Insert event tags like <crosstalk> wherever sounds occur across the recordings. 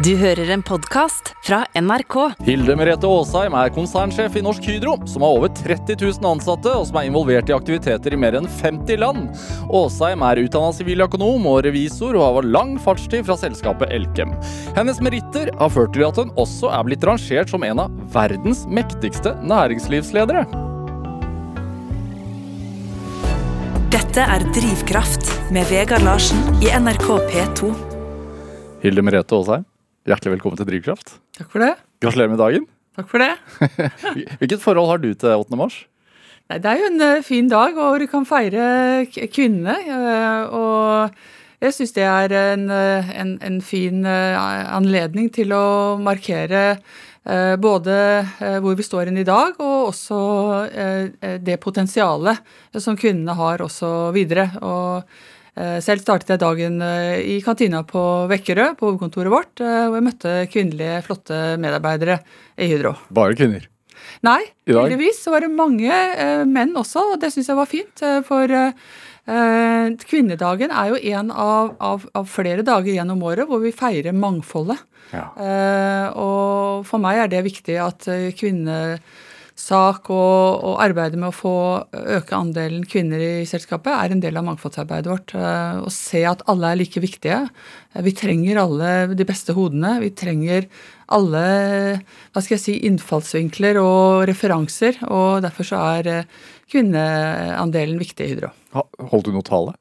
Du hører en podkast fra NRK. Hilde Merete Aasheim er konsernsjef i Norsk Hydro, som har over 30 000 ansatte, og som er involvert i aktiviteter i mer enn 50 land. Aasheim er utdanna siviløkonom og revisor, og har lang fartstid fra selskapet Elkem. Hennes meritter har ført til at hun også er blitt rangert som en av verdens mektigste næringslivsledere. Dette er Drivkraft med Vegard Larsen i NRK P2. Hilde Merete Aasheim, hjertelig velkommen til Drivkraft. Takk for det. Gratulerer med dagen. Takk for det. <laughs> Hvilket forhold har du til 8. mars? Nei, det er jo en eh, fin dag hvor du kan feire kvinnene. eh, og jeg syns det er en, eh, en, en fin anledning til å markere både hvor vi står inn i dag, og også det potensialet som kvinnene har også videre. Og selv startet jeg dagen eh, i kantina på Vekkerø, på hovedkontoret vårt, eh, hvor jeg møtte kvinnelige, flotte medarbeidere i Hydro. Bare kvinner. Nei, heldigvis var det mange eh, menn også, og det syns jeg var fint. eh, for eh, eh, kvinnedagen er jo en av, av, av flere dager gjennom året hvor vi feirer mangfoldet. Ja. Eh, og for meg er det viktig at eh, kvinnesak og, og arbeidet med å få øke andelen kvinner i selskapet er en del av mangfoldsarbeidet vårt. Eh, Å se at alle er like viktige. Eh, Vi trenger alle de beste hodene. Vi trenger alle hva skal jeg si, innfallsvinkler og referanser. Og derfor så er eh, kvinneandelen viktig i Hydro. Holdt du noe tale?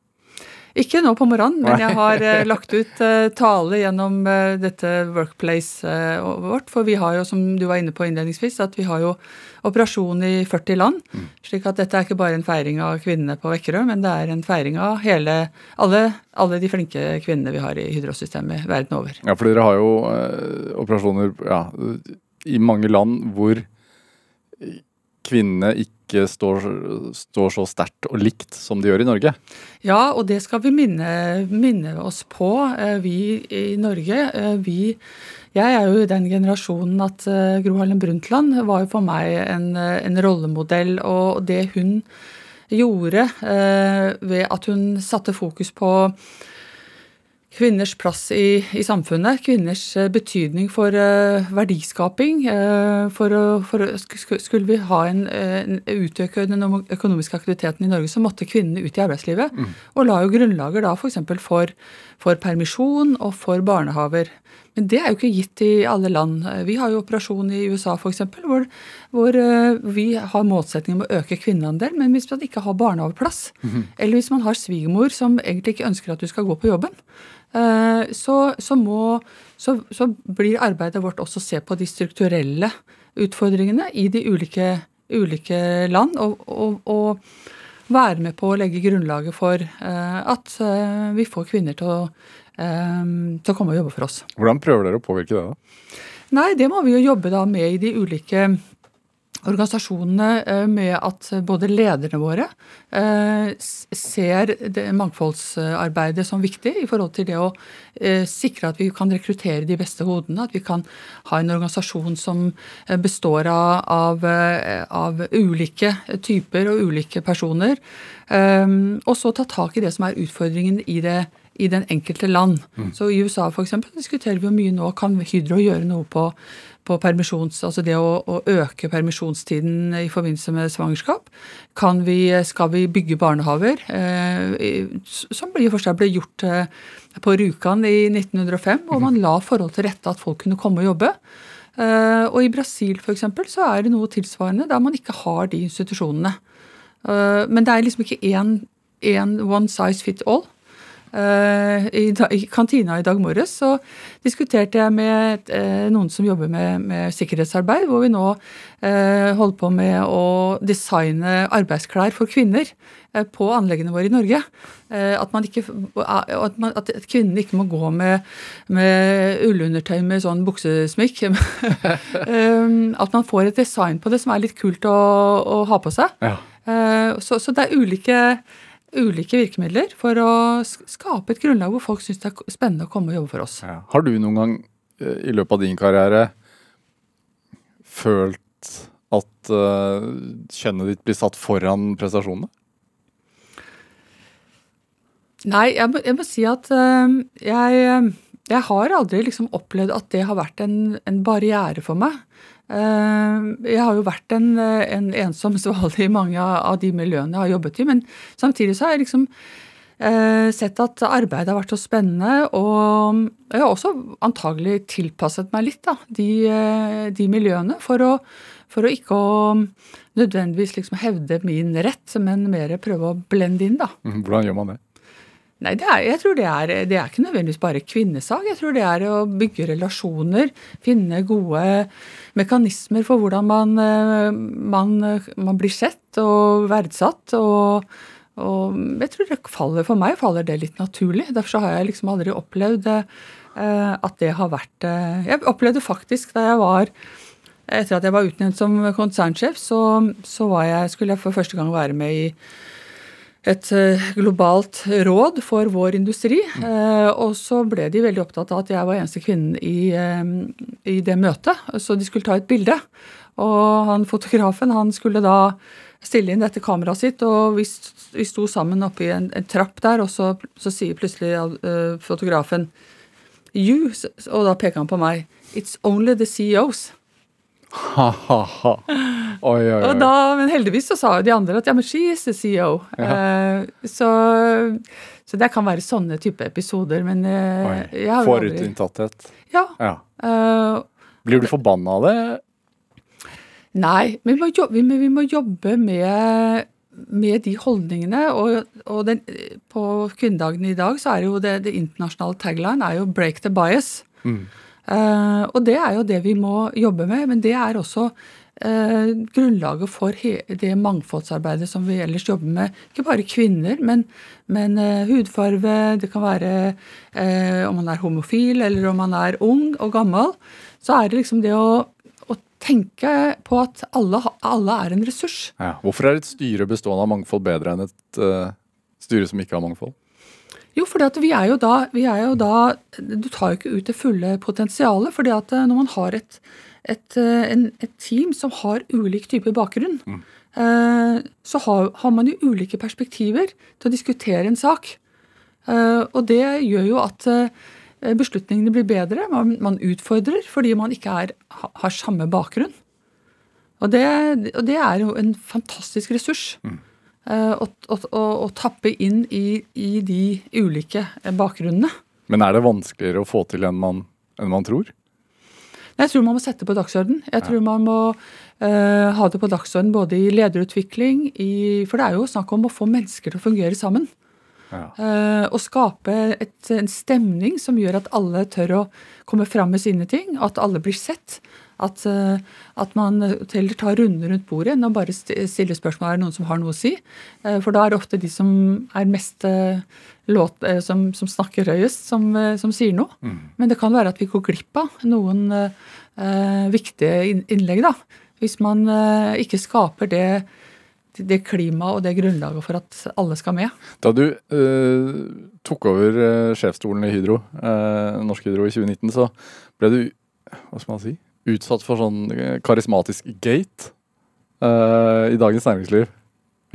Ikke nå på morgenen, men jeg har eh, lagt ut eh, tale gjennom eh, dette workplace vårt. For vi har jo, som du var inne på innledningsvis, at vi har jo operasjon i 40 land. slik at dette er ikke bare en feiring av kvinnene på Vekkerø, men det er en feiring av hele, alle, alle de flinke kvinnene vi har i Hydro-systemet verden over. Ja, for dere har jo operasjoner ja, i mange land hvor kvinnene ikke står, står så sterkt og likt som de gjør i Norge. Ja, og det skal vi minne, minne oss på, eh, vi i Norge. Eh, Vi, jeg er jo i den generasjonen at eh, Gro Harlem Brundtland var jo for meg en, en rollemodell. Og det hun gjorde ved at hun satte fokus på kvinners plass i, i samfunnet, kvinners eh, betydning for uh, verdiskaping. Uh, for, for, skulle vi ha en, en utøke den økonomiske aktiviteten i Norge, så måtte kvinnene ut i arbeidslivet. Og la jo grunnlaget da f.eks. For, for, for permisjon og for barnehaver. Men det er jo ikke gitt i alle land. Vi har jo operasjon i USA f.eks., hvor, hvor eh, vi har målsetting om å øke kvinneandel, men hvis man ikke har barnehageplass, eller hvis man har svigermor som egentlig ikke ønsker at du skal gå på jobben, eh, så, så, må, så, så blir arbeidet vårt også å se på de strukturelle utfordringene i de ulike, ulike land, og, og, og være med på å legge grunnlaget for eh, at vi får kvinner til å, til å komme og jobbe for oss. Hvordan prøver dere å påvirke det? da? Nei, det må vi jo jobbe da med i de ulike organisasjonene eh, med at både lederne våre eh, ser det mangfoldsarbeidet som viktig i forhold til det å eh, sikre at vi kan rekruttere de beste hodene, at vi kan ha en organisasjon som består av, av, ulike typer og ulike personer. Og så ta tak i det som er utfordringen i det i den enkelte land. Så I USA eksempel, diskuterer vi jo mye nå kan Hydro gjøre noe på, på permisjons, altså det å, å øke permisjonstiden i forbindelse med svangerskap. Kan vi, skal vi bygge barnehaver? eh, som i og for seg ble gjort eh, på Rjukan i 1905, hvor man la forhold til rette at folk kunne komme og jobbe. Uh, og i Brasil for eksempel, så er det noe tilsvarende der man ikke har de institusjonene. Uh, men det er liksom ikke én one size fit all. Eh, I, I kantina i dag morges så diskuterte jeg med eh, noen som jobber med, med sikkerhetsarbeid, hvor vi nå eh, holder på med å designe arbeidsklær for kvinner eh, på anleggene våre i Norge. Eh, at, man ikke, at, man, at kvinnene ikke må gå med, med ullundertøy med sånn buksesmykk. <laughs> At man får et design på det som er litt kult å, å ha på seg. Ja. Så, så det er ulike, ulike virkemidler for å skape et grunnlag hvor folk syns det er spennende å komme og jobbe for oss. Ja. Har du noen gang eh, i løpet av din karriere følt at uh, kjønnet ditt blir satt foran prestasjonene? Nei, jeg må, jeg må si at uh, jeg, jeg har aldri liksom opplevd at det har vært en, en barriere for meg. Eh, jeg har jo vært en, en ensom svale i mange av de miljøene jeg har jobbet i, men samtidig så har jeg liksom eh, sett at arbeidet har vært så spennende, og jeg har også antagelig tilpasset meg litt da, de, eh, de miljøene for å, for å ikke å nødvendigvis liksom hevde min rett, men mer prøve å blende inn, da. <laughs> Hvordan gjør man det? Nei, er, jeg tror det er, det er ikke nødvendigvis bare kvinnesak. Jeg tror det er å bygge relasjoner, finne gode mekanismer for hvordan man, eh, man, man blir sett og verdsatt. Og, og, jeg tror det faller, For meg faller det litt naturlig. Derfor har jeg liksom aldri opplevd uh, at det har vært uh, Jeg opplevde faktisk da jeg var Etter at jeg var utnevnt som konsernsjef, så, så jeg, skulle jeg for første gang være med i et eh, globalt råd for vår industri. Eh, og så ble de veldig opptatt av at jeg var eneste kvinnen i, eh, i det møtet, så de skulle ta et bilde. Og han fotografen han skulle da stille inn dette kameraet sitt, og vi, vi sto sammen oppi en, en trapp der, og så, så sier plutselig uh, fotografen You, og da peker han på meg. It's only the CEOs. Ha-ha-ha. Oi, oi, oi. Da, men heldigvis så sa jo de andre at ja, men she is the CEO. Ja. Uh, så, så, det kan være sånne type episoder, men uh, jeg Forutinntatthet. Ja. ja. Uh, Blir du forbanna av det? Nei, men vi må jobbe, vi må jobbe med, med, de holdningene. Og, og den, på kvinnedagen i dag så er jo det, det internasjonale tagline er jo 'break the bias'. Mm. Uh, og det er jo det vi må jobbe med, men det er også uh, grunnlaget for det mangfoldsarbeidet som vi ellers jobber med. Ikke bare kvinner, men, men uh, hudfarve, det kan være om man er homofil eller om man er ung og gammel. Så er det liksom det å, å tenke på at alle, alle, er en ressurs. Ja. Hvorfor er et styre bestående av mangfold bedre enn et styre som ikke har mangfold? Jo, for vi er jo da, vi er jo da Du tar jo ikke ut det fulle potensialet. fordi at eh, når man har et, et, eh, en, et team som har ulik type bakgrunn, mm. eh, så har, har, man jo ulike perspektiver til å diskutere en sak. Og det gjør jo at beslutningene blir bedre. Man, man, utfordrer fordi man ikke er, har samme bakgrunn. Og det, og det, er jo en fantastisk ressurs. Mm å, å, å, tappe inn i, i, de ulike bakgrunnene. Men er det vanskeligere å få til enn man, enn man tror? Jeg tror man må sette på dagsorden. Jeg tror man må uh, ha det på dagsorden både i lederutvikling i, For det er jo snakk om å få mennesker til å fungere sammen. Ja. Uh, og skape et, en stemning som gjør at alle tør å komme fram med sine ting. At alle blir sett. At, uh, at man heller tar runder rundt bordet enn å bare stille spørsmål er det noen som har noe å si. Uh, for da er det ofte de som er mest låt, som, som, snakker høyest, som, som sier noe. Mm. Men det kan være at vi går glipp av noen viktige innlegg, da. Hvis man ikke skaper det det klimaet og det grunnlaget for at alle skal med. Da du uh, tok over uh, sjefsstolen i Hydro, uh, Norsk Hydro i 2019, så ble du hva skal man si, utsatt for sånn karismatisk gate i Dagens Næringsliv.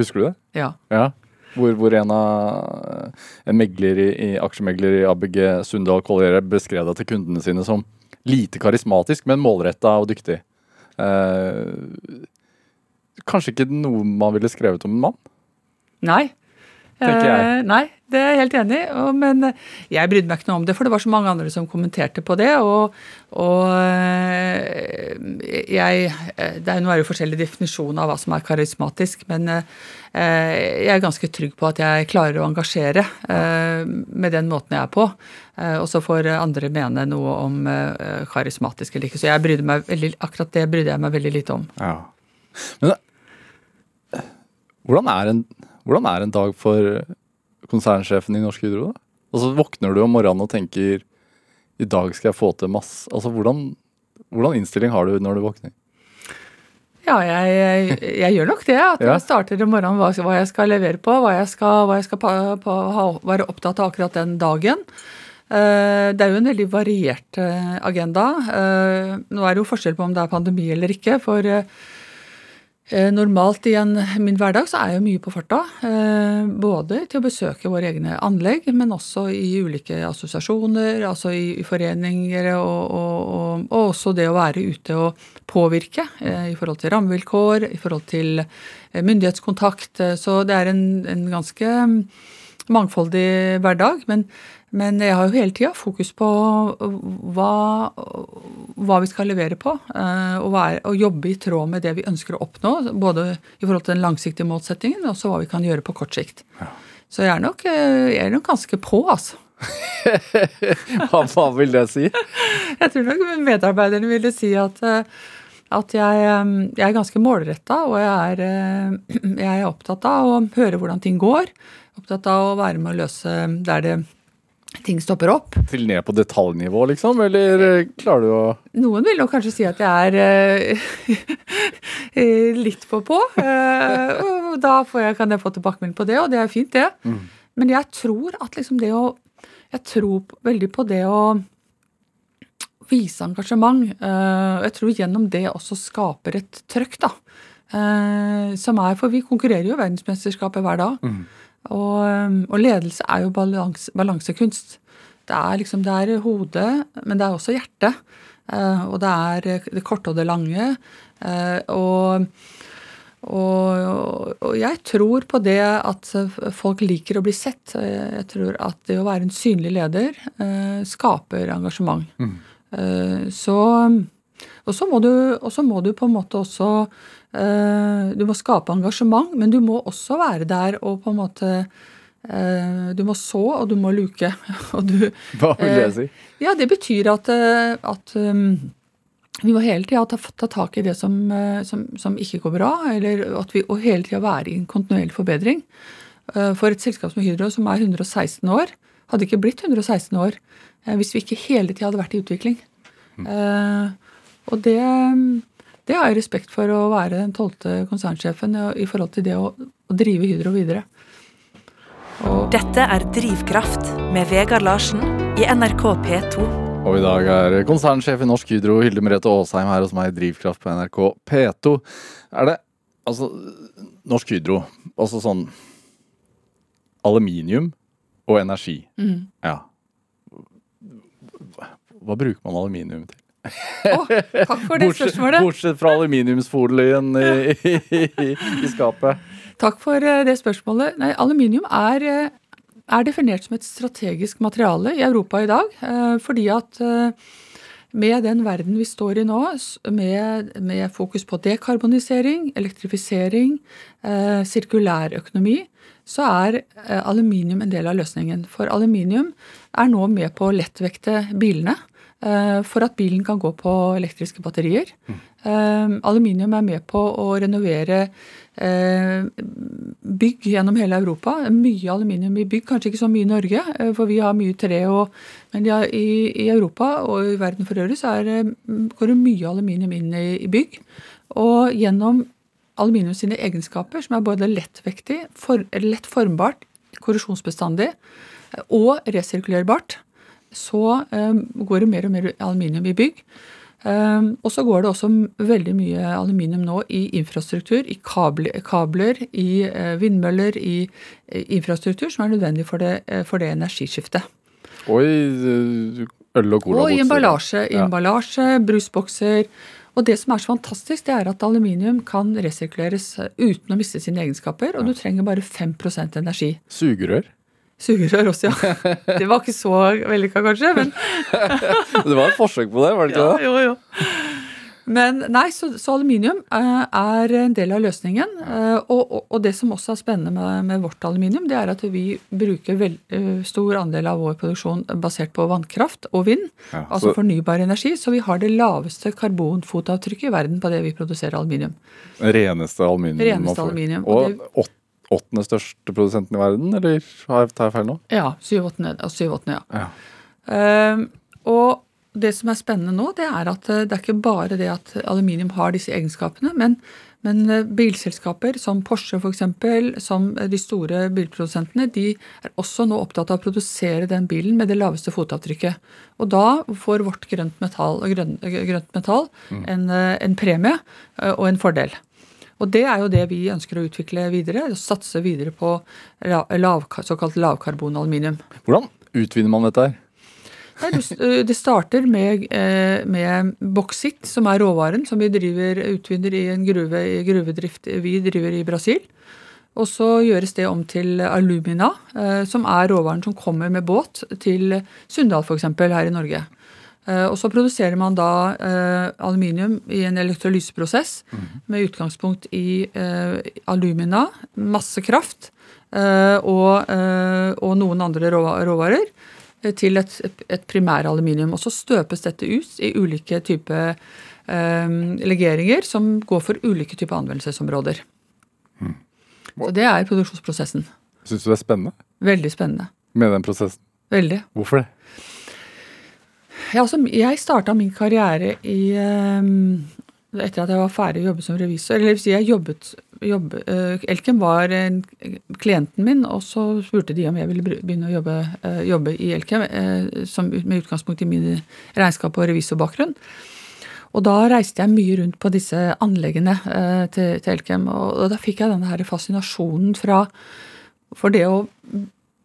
Husker du det? Ja. ja. Hvor, hvor, en av en megler i, i aksjemegler i ABG, Sundal Colliere, beskrev det til kundene sine som lite karismatisk, men målretta og dyktig. Uh, kanskje ikke noe man ville skrevet om en mann? Nei. Eh, nei, det er jeg helt enig i. Men jeg brydde meg ikke noe om det, for det var så mange andre som kommenterte på det. Og, og eh, jeg Det er, jo forskjellig definisjon av hva som er karismatisk, men eh, jeg er ganske trygg på at jeg klarer å engasjere med den måten jeg er på. Og så får andre mene noe om karismatisk eller ikke. Så veldig, akkurat det brydde jeg meg veldig lite om. Ja. Men hvordan er, en, hvordan er en dag for konsernsjefen i Norsk Hydro? da? Og så Våkner du om morgenen og tenker i dag skal jeg få til masse Altså Hvordan, hvordan innstilling har du når du våkner? Ja, jeg, jeg, jeg, gjør nok det. At jeg starter om morgenen hva, hva, jeg skal levere på, hva jeg skal, hva jeg skal pa, pa, ha, være opptatt av akkurat den dagen. Uh, det er jo en veldig variert uh, agenda. Uh, nå er det jo forskjell på om det er pandemi eller ikke. For normalt i en, min hverdag så er jeg mye på farta. Eh, både til å besøke våre egne anlegg, men også i ulike assosiasjoner, altså i, foreninger, og, og, og, og, også det å være ute og påvirke eh, i forhold til rammevilkår, i forhold til myndighetskontakt. Så det er en, en ganske mangfoldig hverdag. men men jeg har jo hele tida fokus på hva, hva, vi skal levere på. Eh, og, være, og, jobbe i tråd med det vi ønsker å oppnå. Både i forhold til den langsiktige målsettingen og hva vi kan gjøre på kort sikt. Ja. Så jeg er, nok, eh, jeg er nok ganske på, altså. <laughs> hva, hva, vil det si? <laughs> jeg tror nok medarbeiderne ville si at, eh, at jeg, jeg, er ganske målretta, og jeg er, <clears throat> jeg er opptatt av å høre hvordan ting går. Opptatt av å være med å løse der det ting stopper opp. Til ned på detaljnivå, liksom? Eller eh, klarer du å Noen vil nok kanskje si at jeg er uh, <laughs> litt for på. Uh, og da jeg, kan jeg få tilbakemelding på det, og det er fint, det. Mm. Men jeg tror at liksom det å Jeg tror veldig på det å vise engasjement. Uh, jeg tror gjennom det også skaper et trøkk, da. som er For vi konkurrerer jo i verdensmesterskapet hver dag. Mm. Og, og ledelse er jo balans, balansekunst. Det er liksom, det er hodet, men det er også hjertet. Uh, og det er det korte og det lange. Uh, og, og, og, jeg tror på det at folk liker å bli sett. Jeg tror at det å være en synlig leder skaper engasjement. Mm. Så Og så må, må, du på en måte også Eh, du må skape engasjement, men du må også være der og på en måte eh, Du må så, og du må luke. <laughs> Du, Hva vil det eh, si? Ja, Det betyr at, at vi må hele tida ta, ta, tak i det som, som, som, ikke går bra, eller at vi, og hele tida være i en kontinuerlig forbedring. For et selskap som Hydro, som er 116 år, hadde ikke blitt 116 år hvis vi ikke hele tida hadde vært i utvikling. Mm. Og det det har jeg respekt for å være den tolvte konsernsjefen i forhold til det å, å drive Hydro videre. Og Dette er Drivkraft med Vegard Larsen i NRK P2. Og i dag er konsernsjef i Norsk Hydro Hilde Merete Aasheim her hos meg i Drivkraft på NRK P2. Er det altså Norsk Hydro, altså sånn aluminium og energi. Mm. Ja. Hva bruker man aluminium til? Oh, takk for det bortsett, spørsmålet. Bortsett fra aluminiumsfolien i, i, i, skapet. Takk for eh, det spørsmålet. Nei, aluminium er, eh, er, definert som et strategisk materiale i Europa i dag. Eh, fordi at med den verden vi står i nå, med, med fokus på dekarbonisering, elektrifisering, sirkulærøkonomi, så er aluminium en del av løsningen. For aluminium er nå med på å lettvekte bilene. Eh, for at bilen kan gå på elektriske batterier. Mm. Aluminium er med på å renovere eh, bygg gjennom hele Europa. Mye aluminium i bygg, kanskje ikke så mye i Norge, for vi har mye tre. Og, men ja, i, i, Europa og i verden for øvrig så er, går det mye aluminium inn i, i bygg. Og gjennom aluminium sine egenskaper, som er både lettvektig, for, lett formbart, korrosjonsbestandig og resirkulerbart, så um, går det mer og mer aluminium i bygg. Um, og så går det også veldig mye aluminium nå i infrastruktur, i kabler, kabler i uh, vindmøller, i infrastruktur som er nødvendig for det, for det energiskiftet. Og i øl- og cola. Og i emballasje. Ja. emballasje, brusbokser. Og det som er så fantastisk, det er at aluminium kan resirkuleres uten å miste sine egenskaper, og du trenger bare 5% energi. Sugerør? Sugerør også, ja. <laughs> Det var ikke så vellykka, kanskje, men <laughs> Det var et forsøk på det, var det ikke ja, det? Jo, jo. Men nei, så, så aluminium uh, er en del av løsningen. Uh, og, og, det som også er spennende med, med, vårt aluminium, det er at vi bruker vel, uh, stor andel av vår produksjon basert på vannkraft og vind. Ja, altså fornybar energi. Så vi har det laveste karbonfotavtrykket i verden på det vi produserer aluminium. Reneste aluminium. Reneste aluminium. Og, og åttende største produsenten i verden, eller tar jeg feil nå? Ja. Syv-åttende, ja. ja. Um, og det som er spennende nå, det er at eh, det er ikke bare det at aluminium har disse egenskapene, men, men eh, bilselskaper som Porsche f.eks., som de store bilprodusentene, de er også nå opptatt av å produsere den bilen med det laveste fotavtrykket. Og da får vårt grønt metall, grønt, grønt metall mm. en, en, premie og en fordel. Og det er jo det vi ønsker å utvikle videre. Satse videre på lav, såkalt lavkarbonaluminium. Hvordan utvinner man dette her? Det starter med, med boksitt, som er råvaren som vi driver, utvinner i en gruve gruvedrift vi driver i Brasil. Og så gjøres det om til alumina, som er råvaren som kommer med båt til Sunndal f.eks. her i Norge. Eh, og så produserer man da eh, aluminium i en elektrolyseprosess mm. med utgangspunkt i eh, alumina, masse kraft og, og noen andre råvarer til et, et primæraluminium. Og så støpes dette ut i ulike typer legeringer som går for ulike typer anvendelsesområder. Mm. Så det er produksjonsprosessen. Syns du det er spennende? Veldig spennende. Med den prosessen? Veldig. Hvorfor det? Ja, altså, jeg starta min karriere i um, etter at jeg var ferdig å jobbe som revisor. Eller si jeg jobbet, jobbe, uh, Elkem var uh, klienten min, og så spurte de om jeg ville begynne å jobbe, uh, jobbe i Elkem som, med utgangspunkt i min regnskap og revisorbakgrunn. Og da reiste jeg mye rundt på disse anleggene til, til Elkem, og, og, da fikk jeg denne her fascinasjonen fra for det å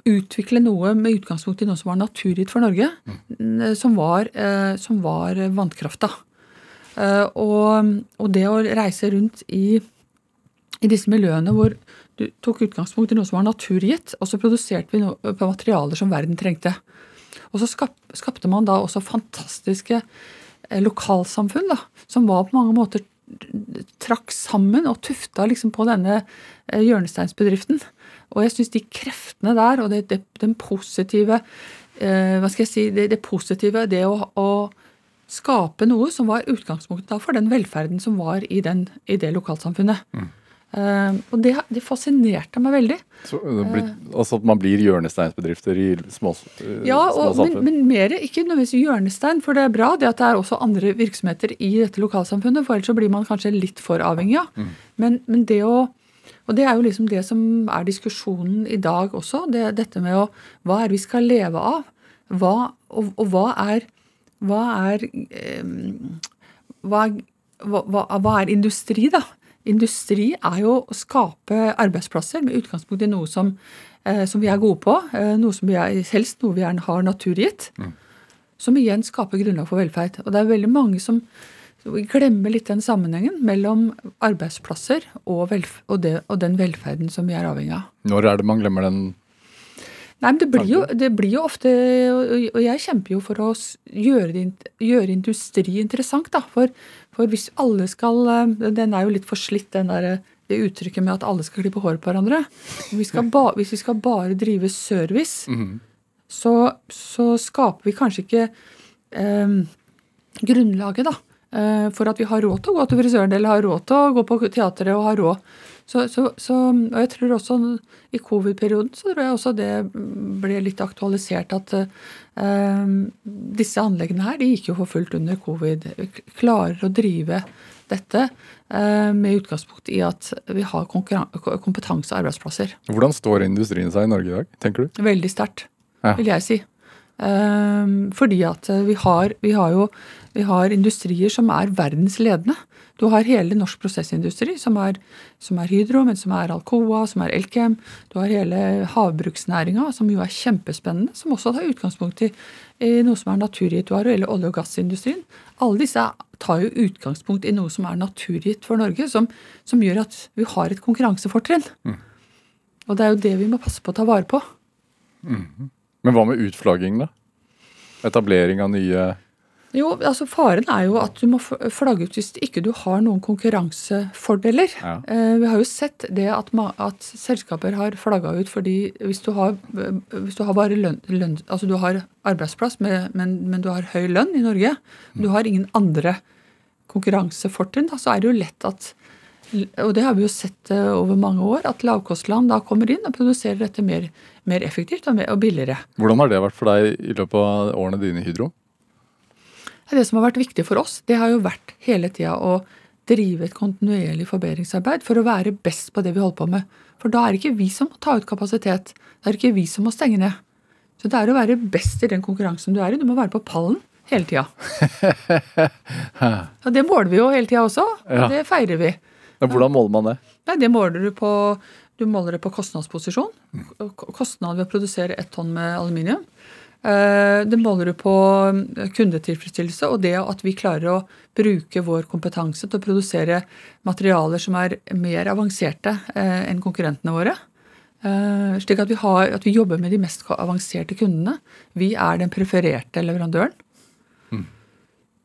utvikle noe med utgangspunkt i noe som var naturgitt for Norge, mm. som var, eh, som var vannkrafta. Eh, og, og, det å reise rundt i, i, disse miljøene hvor du tok utgangspunkt i noe som var naturgitt, og så produserte vi noe på materialer som verden trengte. Og så skap, skapte man da også fantastiske lokalsamfunn, da, som var på mange måter trakk sammen og tufta liksom på denne hjørnesteinsbedriften. Og jeg syns de kreftene der, og det, det, den positive eh, Hva skal jeg si Det, det positive, det å, å, skape noe som var utgangspunktet for den velferden som var i, den, i det lokalsamfunnet. Mm. Uh, og det, det, fascinerte meg veldig. Så blir, altså at man blir hjørnesteinsbedrifter i små, ja, og, små samfunn? Men, men mer, ikke nødvendigvis hjørnestein, for det er bra det at det er også andre virksomheter i dette lokalsamfunnet. For ellers så blir man kanskje litt for avhengig av. Mm. Men, men, det å og det er jo liksom det som er diskusjonen i dag også. Det, dette med å, hva er vi skal leve av? Hva, og, og hva er hva er, hva, hva, hva er industri, da? Industri er jo å skape arbeidsplasser med utgangspunkt i noe som, eh, som vi er gode på. Eh, noe som vi er, helst noe vi er, har naturgitt. Mm. Som igjen skaper grunnlag for velferd. Og det er veldig mange som vi glemmer litt den sammenhengen mellom arbeidsplasser og, og, det, og, den velferden som vi er avhengig av. Når er det man glemmer den? Nei, men det blir, jo, det blir jo ofte Og jeg kjemper jo for å gjøre, det, gjøre industri interessant. da, for, for, hvis alle skal Den er jo litt forslitt, den der, det uttrykket med at alle skal klippe håret på hverandre. Vi ba, hvis vi skal bare drive service, mm -hmm. så, så, skaper vi kanskje ikke eh, grunnlaget, da Eh, for at vi har råd til å gå til frisøren eller har råd til å gå på teatret og har råd. Så, så, så, og jeg tror også I covid-perioden så tror jeg også det ble litt aktualisert at uh, disse anleggene her de gikk jo for fullt under covid. Klarer å drive dette uh, med utgangspunkt i at vi har kompetanse og arbeidsplasser. Hvordan står industrien seg i Norge i dag, tenker du? Veldig sterkt, ja. vil jeg si. Um, fordi at vi har, vi har jo vi har industrier som er verdensledende. Du har hele norsk prosessindustri, som er, som er, Hydro, men som er Alcoa, som er Elkem. Du har hele havbruksnæringa, som jo er kjempespennende, som også tar utgangspunkt i, i noe som er naturgitt. Du har hele olje- og gassindustrien. Alle disse tar jo utgangspunkt i noe som er naturgitt for Norge, som, som gjør at vi har et konkurransefortrinn. Mm. Og det er jo det vi må passe på å ta vare på. Mm. Men hva med utflagging, da? Etablering av nye jo, altså Faren er jo at du må flagge ut hvis ikke du har noen konkurransefordeler. Ja. Eh, vi har jo sett det at, at selskaper har flagga ut fordi hvis du har, hvis du har bare lønn, lønn, altså du har arbeidsplass, med, men, men, du har høy lønn i Norge, du har ingen andre konkurransefortrinn, så er det jo lett at og det har vi jo sett eh, over mange år, at lavkostland da kommer inn og produserer dette mer, mer effektivt og, mer, og billigere. Hvordan har det vært for deg i løpet av årene dine i Hydro? Det som har vært viktig for oss, det har jo vært hele tida å drive et kontinuerlig forbedringsarbeid for å være best på det vi holder på med. For da er det ikke vi som må ta ut kapasitet. Da er det ikke vi som må stenge ned. Så det er å være best i den konkurransen du er i. Du må være på pallen hele tida. <laughs> Og det måler vi jo hele tida også, og det feirer vi. Men hvordan måler man det? Nei, Det måler du på du måler det på kostnadsposisjon. Kostnad ved å produsere ett tonn med aluminium. Eh, Det måler du på eh, kundetilfredsstillelse og det at vi klarer å bruke vår kompetanse til å produsere materialer som er mer avanserte eh, enn konkurrentene våre. Slik at vi, har, at vi jobber med de mest avanserte kundene. Vi er den prefererte leverandøren.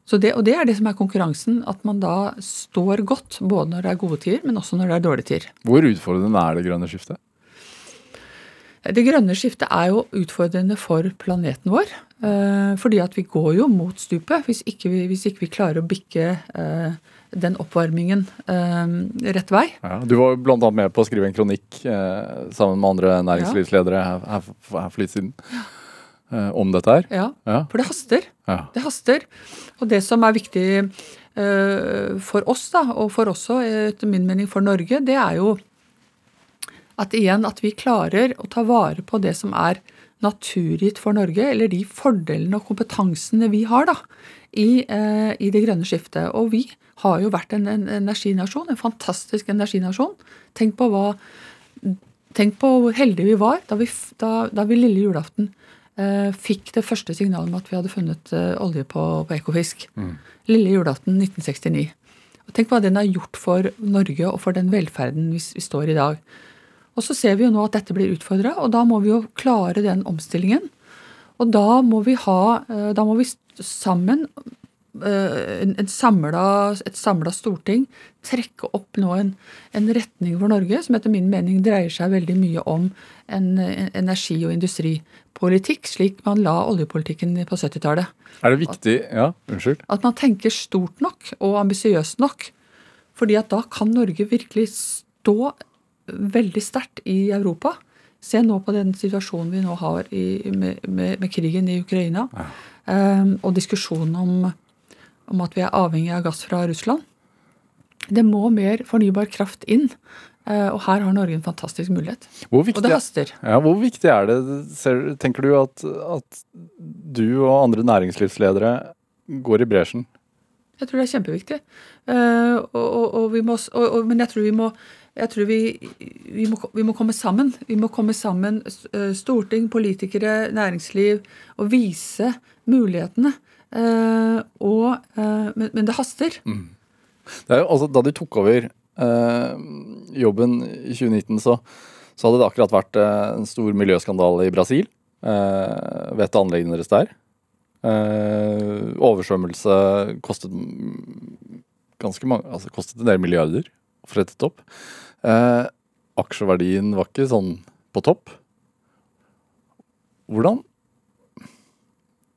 Så det, og det er det som er konkurransen. At man da står godt både når det er gode tider, men også når det er dårlige tider. Hvor utfordrende er det grønne skiftet? Det grønne skiftet er jo utfordrende for planeten vår. eh, Fordi at vi går jo mot stupet hvis ikke vi, hvis ikke vi klarer å bikke eh, den oppvarmingen eh, rett vei. Ja, du var bl.a. med på å skrive en kronikk eh, sammen med andre næringslivsledere her, her, for- her for litt siden eh, om dette her. Ja, Ja. For det haster. Ja. Det haster. Og det som er viktig eh, for oss, da, og for også, etter min mening, for Norge, det er jo at igjen at vi klarer å ta vare på det som er naturgitt for Norge, eller de fordelene og kompetansene vi har da, i, eh, i det grønne skiftet. Og vi har jo vært en, en energinasjon, en fantastisk energinasjon. Tenk på hva Tenk på hvor heldige vi var da vi, da, da vi lille julaften eh, fikk det første signalet om at vi hadde funnet eh, olje på, på Ekofisk. Lille julaften 1969. Og tenk hva den har gjort for Norge og for den velferden vi, vi står i dag. Og så ser vi jo nå at dette blir utfordra, og da må vi jo klare den omstillingen. Og da må vi ha eh, Da må vi sammen eh, en et samla storting trekke opp nå en, en retning for Norge som etter min mening dreier seg veldig mye om en, en energi- og industripolitikk, slik man la oljepolitikken på 70-tallet. Er det viktig Ja, unnskyld. At man tenker stort nok og ambisiøst nok. Fordi at da kan Norge virkelig stå veldig sterkt i Europa. Se nå på den situasjonen vi nå har i, med, med, med krigen i Ukraina. Um, og diskusjonen om, om at vi er avhengig av gass fra Russland. Det må mer fornybar kraft inn. eh, og her har Norge en fantastisk mulighet. Viktig, Og det haster. ja, hvor viktig er det, ser, tenker du, at, at du og andre næringslivsledere går i bresjen? Jeg tror det er kjempeviktig. Uh, og, og, og vi må, men jeg tror vi må jeg tror vi, vi, må, vi må komme sammen. Vi må komme sammen, eh, storting, politikere, næringsliv, og vise mulighetene. Eh, og, eh, men, men det haster. Det er jo, altså, da du tok over eh, jobben i 2019, så, så hadde det akkurat vært eh, en stor miljøskandale i Brasil eh, ved et anleggene deres der. Eh, oversvømmelse kostet ganske mange, altså kostet en del milliarder å få rettet opp. Eh, aksjeverdien var ikke sånn på topp. Hvordan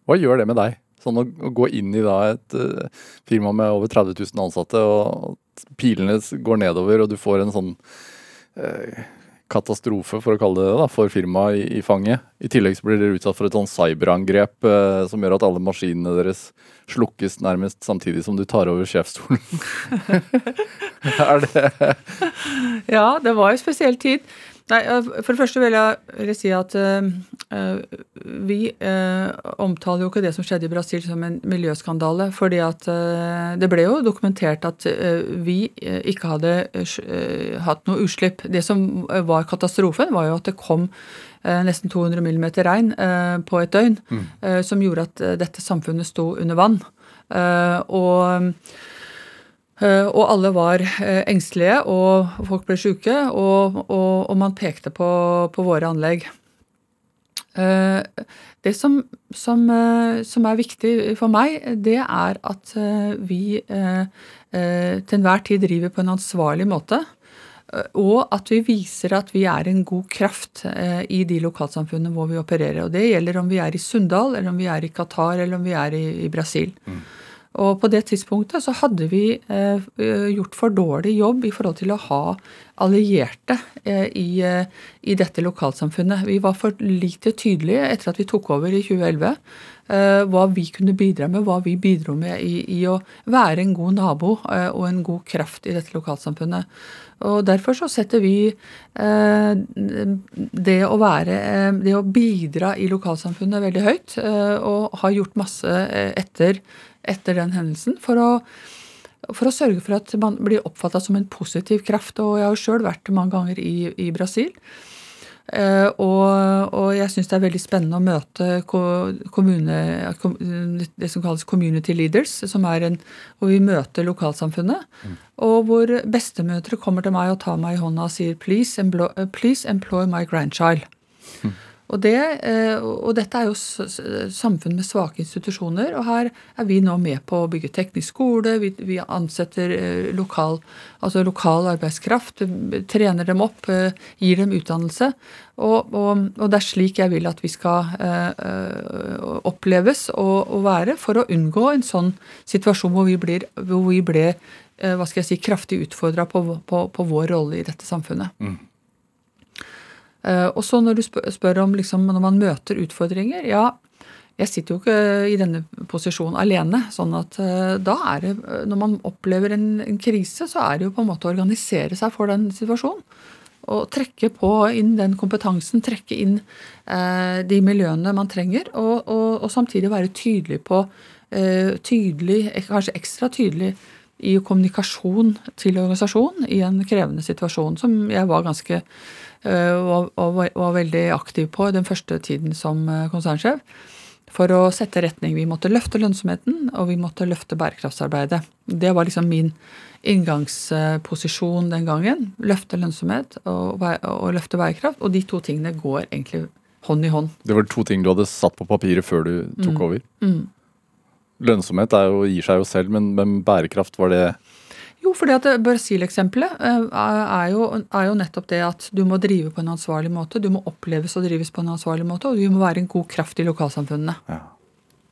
Hva gjør det med deg? Sånn å, å gå inn i da et uh, firma med over 30 000 ansatte, og pilene går nedover, og du får en sånn eh, katastrofe, for å kalle det det, da, for firmaet i, i fanget. I tillegg så blir dere utsatt for et sånn cyberangrep eh, som gjør at alle maskinene deres slukkes nærmest samtidig som du tar over sjefsstolen. <laughs> <laughs> er det Ja, det var jo spesiell tid. Nei, eh, For det første vil jeg, si at eh, vi uh, omtaler jo ikke det som skjedde i Brasil som en miljøskandale. fordi at uh, det ble jo dokumentert at vi ikke hadde hatt noe utslipp. Det som var katastrofen, var jo at det kom nesten 200 mm regn på et døgn, eh, som gjorde at dette samfunnet sto under vann. Og Og alle var eh, engstelige, og folk ble syke, og, og, og man pekte på, på våre anlegg. Eh, Det som, som, eh, som er viktig for meg, det er at eh, vi eh, eh, til enhver tid driver på en ansvarlig måte. eh, Og at vi viser at vi er en god kraft eh, i de lokalsamfunnene hvor vi opererer. Og Det gjelder om vi er i Sunndal, eller om vi er i Qatar, eller om vi er i, i Brasil. Og på det tidspunktet så hadde vi eh, gjort for dårlig jobb i forhold til å ha allierte eh, i, eh, i dette lokalsamfunnet. Vi var for lite tydelige etter at vi tok over i 2011. Eh, hva vi kunne bidra med, hva vi bidro med i, i å være en god nabo eh, og en god kraft i dette lokalsamfunnet. Og Derfor så setter vi eh, det å være eh, Det å bidra i lokalsamfunnet veldig høyt, eh, og har gjort masse etter, etter den hendelsen for å for å sørge for at man blir oppfatta som en positiv kraft. Og jeg har sjøl vært mange ganger i, i Brasil. Uh, og, og, jeg syns det er veldig spennende å møte kommune, det som kalles community leaders, som er en, hvor vi møter lokalsamfunnet. Mm. Og hvor bestemødre kommer til meg og tar meg i hånda og sier please employ, please employ my grandchild. Mm. Og, det, eh, og, dette er jo samfunn med svake institusjoner, og her er vi nå med på å bygge teknisk skole. Vi, vi ansetter eh, lokal, altså lokal, arbeidskraft, trener dem opp, eh, gir dem utdannelse. Og, og, og det er slik jeg vil at vi skal oppleves og, være, for å unngå en sånn situasjon hvor vi blir, hvor vi ble hva skal jeg si, kraftig utfordra på, på, på, vår rolle i dette samfunnet. Mm. Eh, og så når du spør om liksom, når man møter utfordringer Ja, jeg sitter jo ikke i denne posisjonen alene. sånn at eh, da er det, Når man opplever en, en krise, så er det jo på en måte å organisere seg for den situasjonen. Og trekke på inn den kompetansen, trekke inn eh, de miljøene man trenger. Og, og, og, samtidig være tydelig på eh, tydelig, Kanskje ekstra tydelig i kommunikasjon til organisasjonen i en krevende situasjon, som jeg var ganske og, og, var veldig aktiv på den første tiden som eh, konsernsjef. For å sette retning. Vi måtte løfte lønnsomheten, og vi måtte løfte bærekraftsarbeidet. Det var liksom min inngangsposisjon den gangen. Løfte lønnsomhet og, og løfte bærekraft. Og de to tingene går egentlig hånd i hånd. Det var to ting du hadde satt på papiret før du tok mm. over? Mm. Lønnsomhet jo, gir seg jo selv, men, men bærekraft, var det jo, fordi at Brasil-eksempelet eh, er, er, jo nettopp det at du må drive på en ansvarlig måte. Du må oppleves og drives på en ansvarlig måte, og du må være en god kraft i lokalsamfunnene. Ja.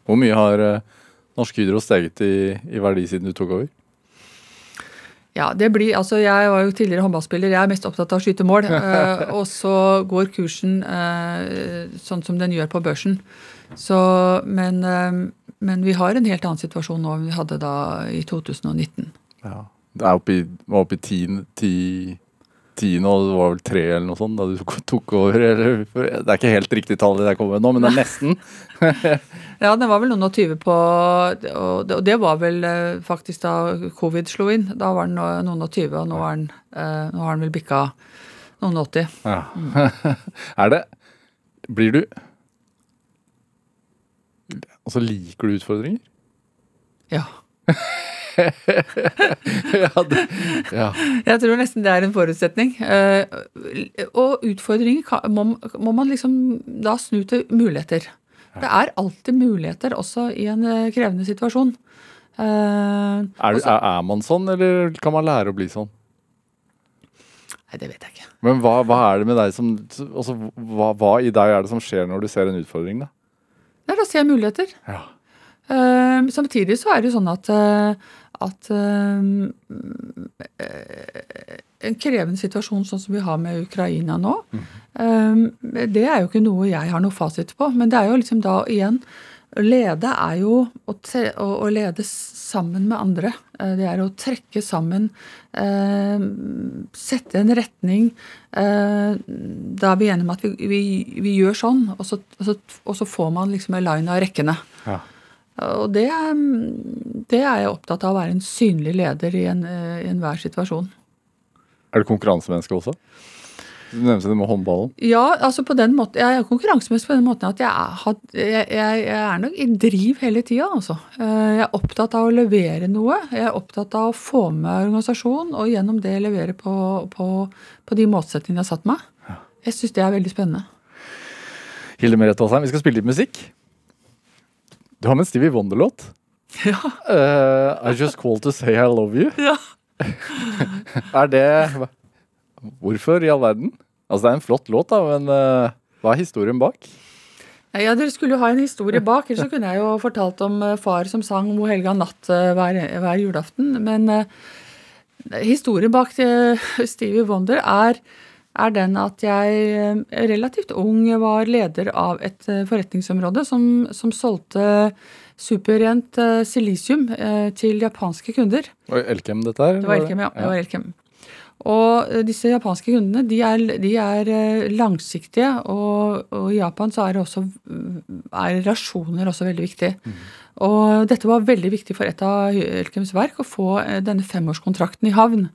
Hvor mye har uh, Norsk Hydro steget i, i, verdi siden du tok over? Ja, det blir, altså Jeg var jo tidligere håndballspiller, jeg er mest opptatt av å skyte mål. <laughs> og så går kursen sånn som den gjør på børsen. Så, men, men vi har en helt annen situasjon nå enn vi hadde da i 2019. Ja. Det er oppe i, var oppe i ti, ti, ti nå, det var vel tre eller noe sånt da du <laughs> tok over. Eller, det er ikke helt riktig tall det jeg kommer nå, men det er nesten. <laughs> ja, den var vel noen og tyve på Og det var vel eh, faktisk da covid slo inn. Da var den noen og tyve, og nå er den, eh, nå har den vel bikka noen og åtti. Ja. Mm. <laughs> er det Blir du Altså, liker du utfordringer? Ja. <laughs> ja, det, ja. Jeg tror nesten det er en forutsetning. Uh, og utfordringer må, man liksom da snu til muligheter. Det er alltid muligheter også i en uh, krevende situasjon. Uh, er, er, man sånn, eller kan man lære å bli sånn? Nei, det vet jeg ikke. Men hva, hva er det med deg som altså, hva, hva, i deg er det som skjer når du ser en utfordring, da? Nei, da ser jeg muligheter. Ja. Uh, samtidig så er det jo sånn at uh, at um, en krevende situasjon sånn som vi har med Ukraina nå, mm. det er jo ikke noe jeg har noe fasit på. Men det er jo liksom da igjen Å lede er jo å, tre, å, å, lede sammen med andre. Uh, det er å trekke sammen, uh, sette en retning. Da er vi enige om at vi, vi, vi gjør sånn, og så, og, så, og så, får man liksom en line av rekkene. Ja. Og det, det, er jeg opptatt av å være en synlig leder i, en, eh, i enhver situasjon. Er du konkurransemenneske også? Du nevnte det med håndballen. Ja, altså på den måten, jeg er konkurransemenneske på den måten at jeg er, jeg, jeg er nok i driv hele tida. Altså. Eh, jeg er opptatt av å levere noe. Jeg er opptatt av å få med organisasjonen og gjennom det levere på, på, på de målsettingene jeg har satt meg. Jeg syns det er veldig spennende. Hilde Merete Aasheim, vi skal spille litt musikk. Du har med en Stevie Wonder-låt. Ja. Uh, I Just Call To Say I Love You. Ja. <laughs> er det Hvorfor i all verden? Altså, det er en flott låt, da, men uh, hva er historien bak? Ja, Dere skulle jo ha en historie bak, ellers så kunne jeg jo fortalt om uh, far som sang O helga natt hver, hver, julaften. Men historien bak Stevie Wonder er er den at jeg eh, relativt ung var leder av et eh, forretningsområde som, som solgte superrent eh, silisium til japanske kunder. Og Elkem dette her? Det var Elkem, ja. Det var Elkem. Og eh, disse japanske kundene de er, de er eh, langsiktige, og, og, i Japan så er, også, er relasjoner også veldig viktig. Mm. Og dette var veldig viktig for et av Elkems verk, å få eh, denne femårskontrakten i havn.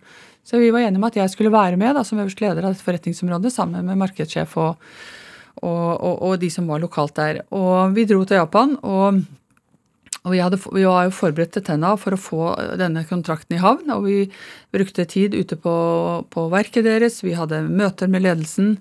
Så vi var enige om at jeg skulle være med da, som øverste leder av dette forretningsområdet sammen med markedssjef og, og, og, de som var lokalt der. Og vi dro til Japan. og og vi, hadde, vi, var jo forberedt til tenna for å få denne kontrakten i havn. Og vi brukte tid ute på, på verket deres. Vi hadde møter med ledelsen.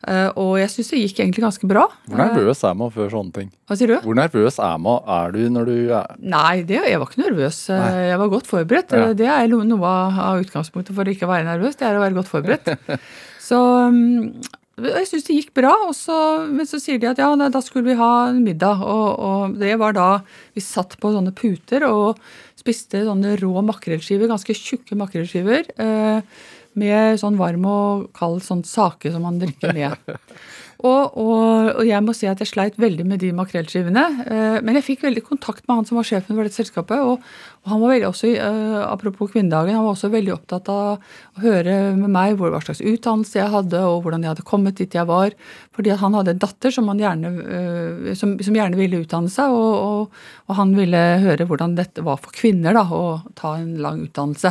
Uh, og jeg syns det gikk egentlig ganske bra. Hvor nervøs er man før sånne ting? Hva sier du? Hvor nervøs er, man, er du når du er Nei, det, jeg var ikke nervøs. Eh, Nei. Jeg var godt forberedt. Ja. Det er noe av utgangspunktet for å ikke være nervøs. Det er å være godt forberedt. <laughs> Så um, jeg syns det gikk bra, så, men så sier de at ja, da skulle vi ha middag. Og, og, det var da vi satt på sånne puter og spiste sånne rå makrellskiver, ganske tjukke makrellskiver. Eh, med sånn varm og kald sånn sake som man drikker med. <laughs> Og, og, og, jeg må si at jeg sleit veldig med de makrellskivene. Eh, men jeg fikk veldig kontakt med han som var sjefen for dette selskapet. Og, og han var veldig også, eh, apropos kvinnedagen, han var også veldig opptatt av å høre med meg hva slags utdannelse jeg hadde, og hvordan jeg hadde kommet dit jeg var. Fordi han hadde en datter som, gjerne, eh, som, som gjerne ville utdanne seg, og, han ville høre hvordan dette var for kvinner da, å ta en lang utdannelse.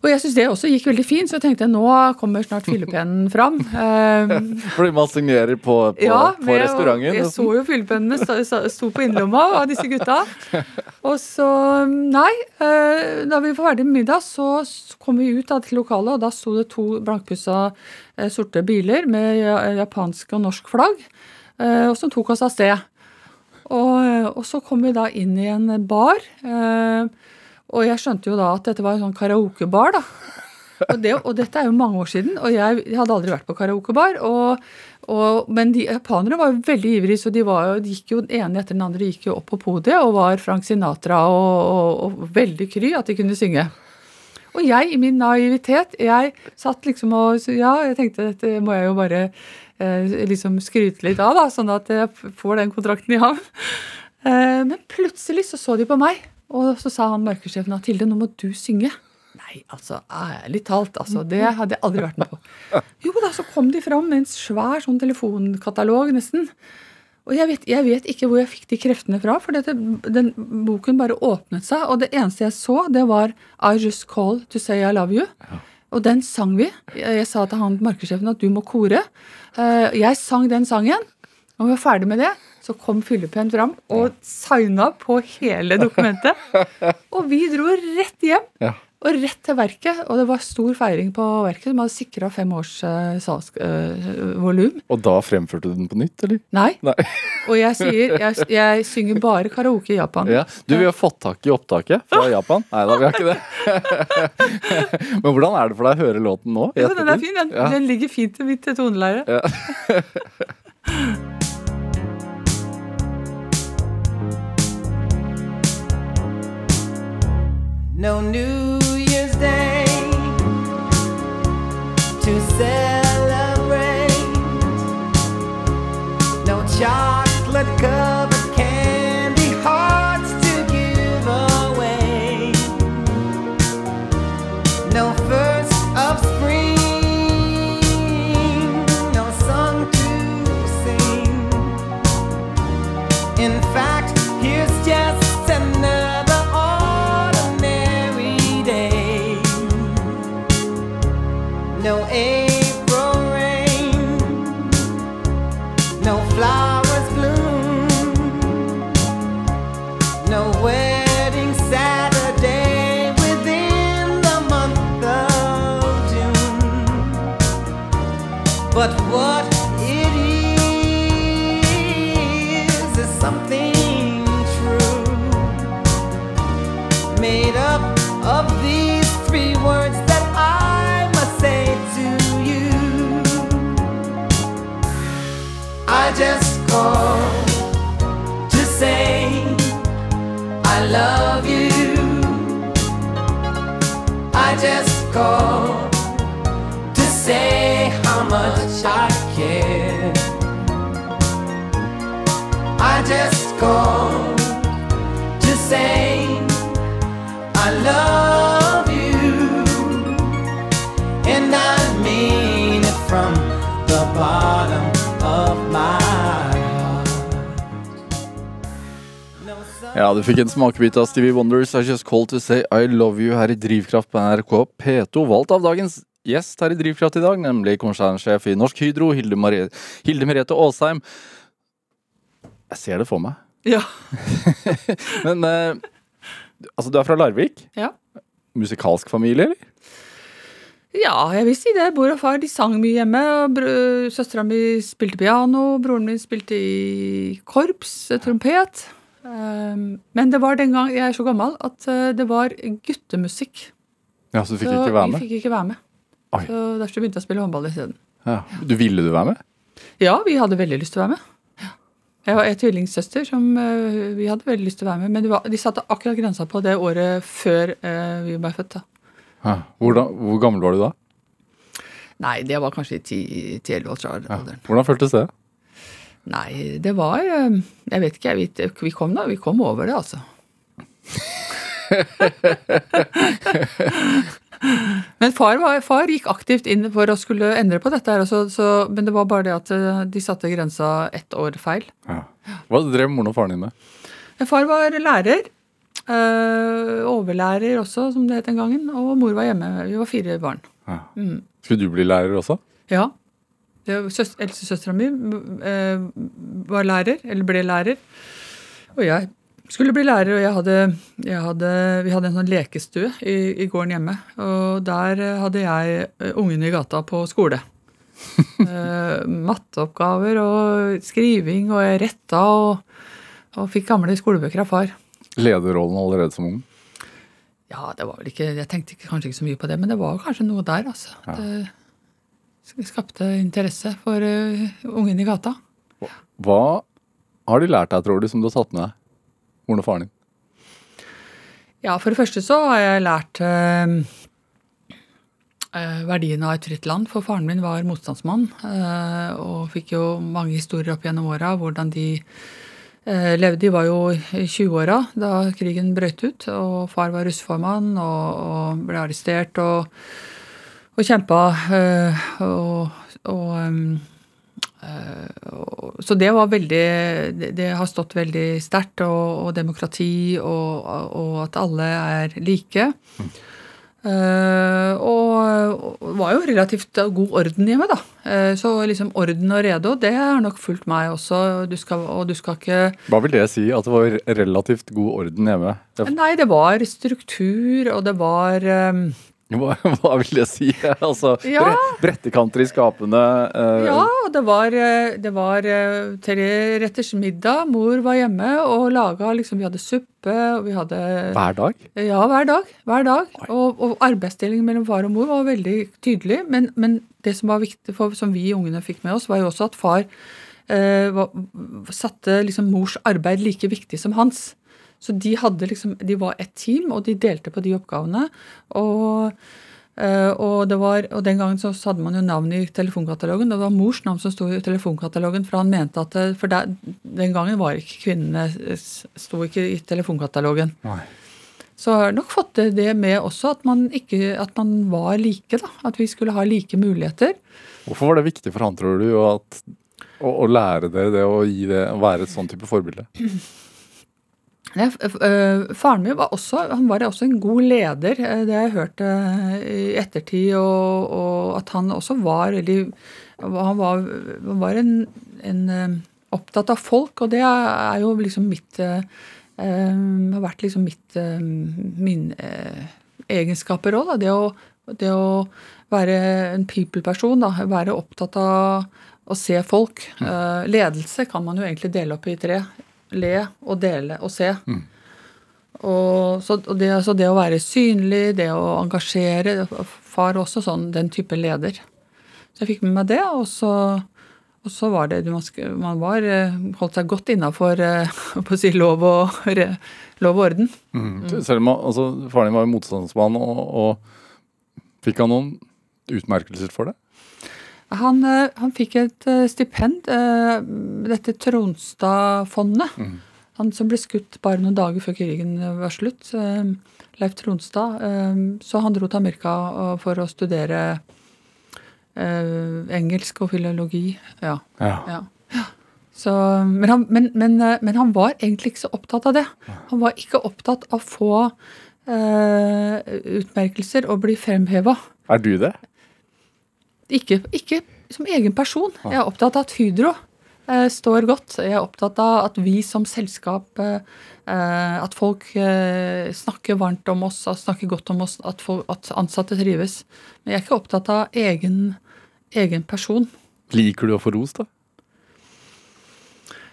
Og jeg syns det også gikk veldig fint, så jeg tenkte nå kommer snart fyllepennen fram. Um, <laughs> Fordi man signerer på, på, ja, på restauranten? Jeg så jo fyllepennene sto, på innerlomma av disse gutta. Og så, nei. Uh, da vi var ferdig med middag, så kom vi ut av dette lokalet, og da sto det to blankpussa uh, sorte biler med japansk og norsk flagg, og som tok oss av sted. Og, og, så kom vi da inn i en bar. Uh, og jeg skjønte jo da at dette var en sånn karaokebar, da. Og, det, og, dette er jo mange år siden, og jeg, hadde aldri vært på karaokebar. Og, og, men de japanere var jo veldig ivrige, så de, var, de, gikk jo den ene etter den andre gikk jo opp på podiet og var Frank Sinatra og, veldig kry at de kunne synge. Og jeg i min naivitet, jeg satt liksom og Ja, jeg tenkte dette må jeg jo bare eh, liksom skryte litt av, da, sånn at jeg får den kontrakten i havn. Eh, men plutselig så så de på meg. Og så sa han markedssjefen at Tilde, nå må du synge. Nei, altså, ærlig talt, altså, det hadde jeg aldri vært med på. <laughs> Jo da, så kom de fram med en svær sånn telefonkatalog, nesten. Og jeg vet, jeg vet, ikke hvor jeg fikk de kreftene fra, for dette, den boken bare åpnet seg. Og det eneste jeg så, det var I Just Call To Say I Love You. Ja. Og den sang vi. Jeg, jeg sa til han markedssjefen at du må kore. Eh, jeg sang den sangen. Og vi var ferdig med det så kom fyllepenn fram og signa på hele dokumentet. Og vi dro rett hjem. Ja. Og rett til verket. Og det var stor feiring på verket, De hadde sikra fem års uh, salgsvolum. Uh, og da fremførte du den på nytt, eller? Nei. Nei. og jeg sier jeg, jeg, synger bare karaoke i Japan. Ja. Du, vi har fått tak i opptaket fra Japan. Nei da, vi har ikke det. <laughs> Men hvordan er det for deg å høre låten nå? Jo, den er fin. Den, ja. den ligger fint i mitt toneleie. Ja. <laughs> no New Year's Day to celebrate, no chocolate covered candy hearts to give away, no Ja, du fikk en smakebit av Stevie Wonders I Just Called To Say I Love You her i Drivkraft på NRK P2, valgt av dagens gjest her i Drivkraft i dag, nemlig konsernsjef i Norsk Hydro, Hilde, Marie, Hilde Merete Aasheim. Jeg ser det for meg. Ja. <laughs> Men eh, altså, du er fra Larvik? Ja. Musikalsk familie, eller? Ja, jeg vil si det. Mor og far de sang mye hjemme. Søstera mi spilte piano, broren min spilte i korps, trompet. Um, Men det var den gang, jeg er så gammel, at eh, det var guttemusikk. Ja, så du fikk så ikke være vi med? fikk ikke være med. Oi. Så derfor begynte jeg å spille håndball isteden. Ja. Du ville du være med? Ja, vi hadde veldig lyst til å være med. Jeg var en tvillingsøster som eh, vi hadde veldig lyst til å være med, men var, de satte akkurat grensa på det året før eh, vi ble født. da. Ja. Hvordan, hvor gammel var du da? Nei, det var kanskje i 10-11 år Ja. Hvordan føltes det? Nei, det var eh, Jeg vet ikke, jeg vet, vi kom da, vi kom over det, altså. <laughs> Men far, var, far gikk aktivt inn for å skulle endre på dette, her, så, så, men det var bare det at eh, de satte grensa ett år feil. Ja. Hva drev moren og faren din med? Far var lærer. Øh, overlærer også, som det het den gangen. Og mor var hjemme. Vi var fire barn. Ja. Mm. Skulle du bli lærer også? Ja. Eldstesøstera mi eh, var lærer, eller ble lærer. Og jeg skulle bli lærer, og jeg hadde, jeg hadde, vi hadde en sånn lekestue i, i gården hjemme. Og der hadde jeg eh, ungene i gata på skole. <laughs> Eh, matteoppgaver og skriving, og jeg retta og, og fikk gamle skolebøker av far. Lederrollen allerede som ung? Ja, det var vel ikke, Jeg tenkte kanskje ikke så mye på det, men det var kanskje noe der. altså. Det skapte interesse for uh, ungen i gata. Hva har de lært deg, tror du, som du har tatt med deg? Moren og faren din? Ja, For det første så har jeg lært uh, verdien av et fritt land. For faren min var motstandsmann uh, og fikk jo mange historier opp gjennom åra hvordan de levde. De var jo i 20-åra da krigen brøt ut, og far var russeformann og, og ble arrestert og, og kjempa. eh, og, og um, Eh, og- Så det var veldig Det, det har stått veldig sterkt, og, demokrati, og, at alle er like. Eh, og, og var jo relativt god orden hjemme, da. Uh, så liksom orden og rede, og det har nok fulgt meg også. Du skal, og du skal ikke Hva vil det si, at det var relativt god orden hjemme? Nei, det var struktur, og det var eh, <laughs> Hva, hva vil det si? <laughs> Altså, Ja. Brettekanter i skapene. Uh, Ja, det var, eh, det var eh, treretters middag. Mor var hjemme og laga liksom Vi hadde suppe, og vi hadde Hver dag? Ja, hver dag. Hver dag. Og, og arbeidsdelingen mellom far og mor var veldig tydelig. Men, men det som var viktig for, som vi ungene fikk med oss, var jo også at far uh, var, satte liksom mors arbeid like viktig som hans. Så de hadde liksom, de var et team, og de delte på de oppgavene. Og, eh, og, det var, og den gangen så hadde man jo navnet i telefonkatalogen. Det var mors navn som sto i telefonkatalogen, for han mente at det- For der, den gangen var ikke kvinnene sto ikke i telefonkatalogen. Nei. Så har nok fått det- det med også, at man, ikke, at man var like. da, At vi skulle ha like muligheter. Hvorfor var det viktig for han, tror du, at, å, å lære dere det og gi det, å være et sånn type forbilde? <clears throat> Faren min var også, han var også en god leder. eh, Det har jeg hørt øh, i ettertid. Og, og at han også var veldig Han var, var en, en øh, opptatt av folk, og det er jo liksom mitt øh, Har vært liksom mitt Mine øh, egenskaper òg, da. Det å, det å være en people-person. da, Være opptatt av å se folk. Eh, ledelse kan man jo egentlig dele opp i tre. Le og dele og se. Og, så, og det, så det å være synlig, det å engasjere Far også sånn, den type leder. Så jeg fikk med meg det, og så, og så var det Man, var, eh, holdt seg godt innafor <laughs> si, lov, og, lov og orden. Selv om altså, faren din var motstandsmann, og, og fikk han noen utmerkelser for det? Han, eh, han fikk et eh, stipend, eh, dette Tronstad-fondet. Han som ble skutt bare noen dager før krigen var slutt. eh, Leif Tronstad. eh, Så han dro til Amerika eh, for å studere eh, engelsk og filologi. Ja. Ja. ja. Så, men, han, men, men, eh, men, han, var egentlig ikke så opptatt av det. Han var ikke opptatt av å få uh, utmerkelser og bli fremheva. Er du det? Ikke, ikke, som egen person. Jeg er opptatt av at Hydro eh, står godt. Jeg er opptatt av at vi som selskap eh, At folk snakker varmt om oss, snakker godt om oss, at, folk, at, ansatte trives. Men jeg er ikke opptatt av egen, egen person. Liker du å få ros, da?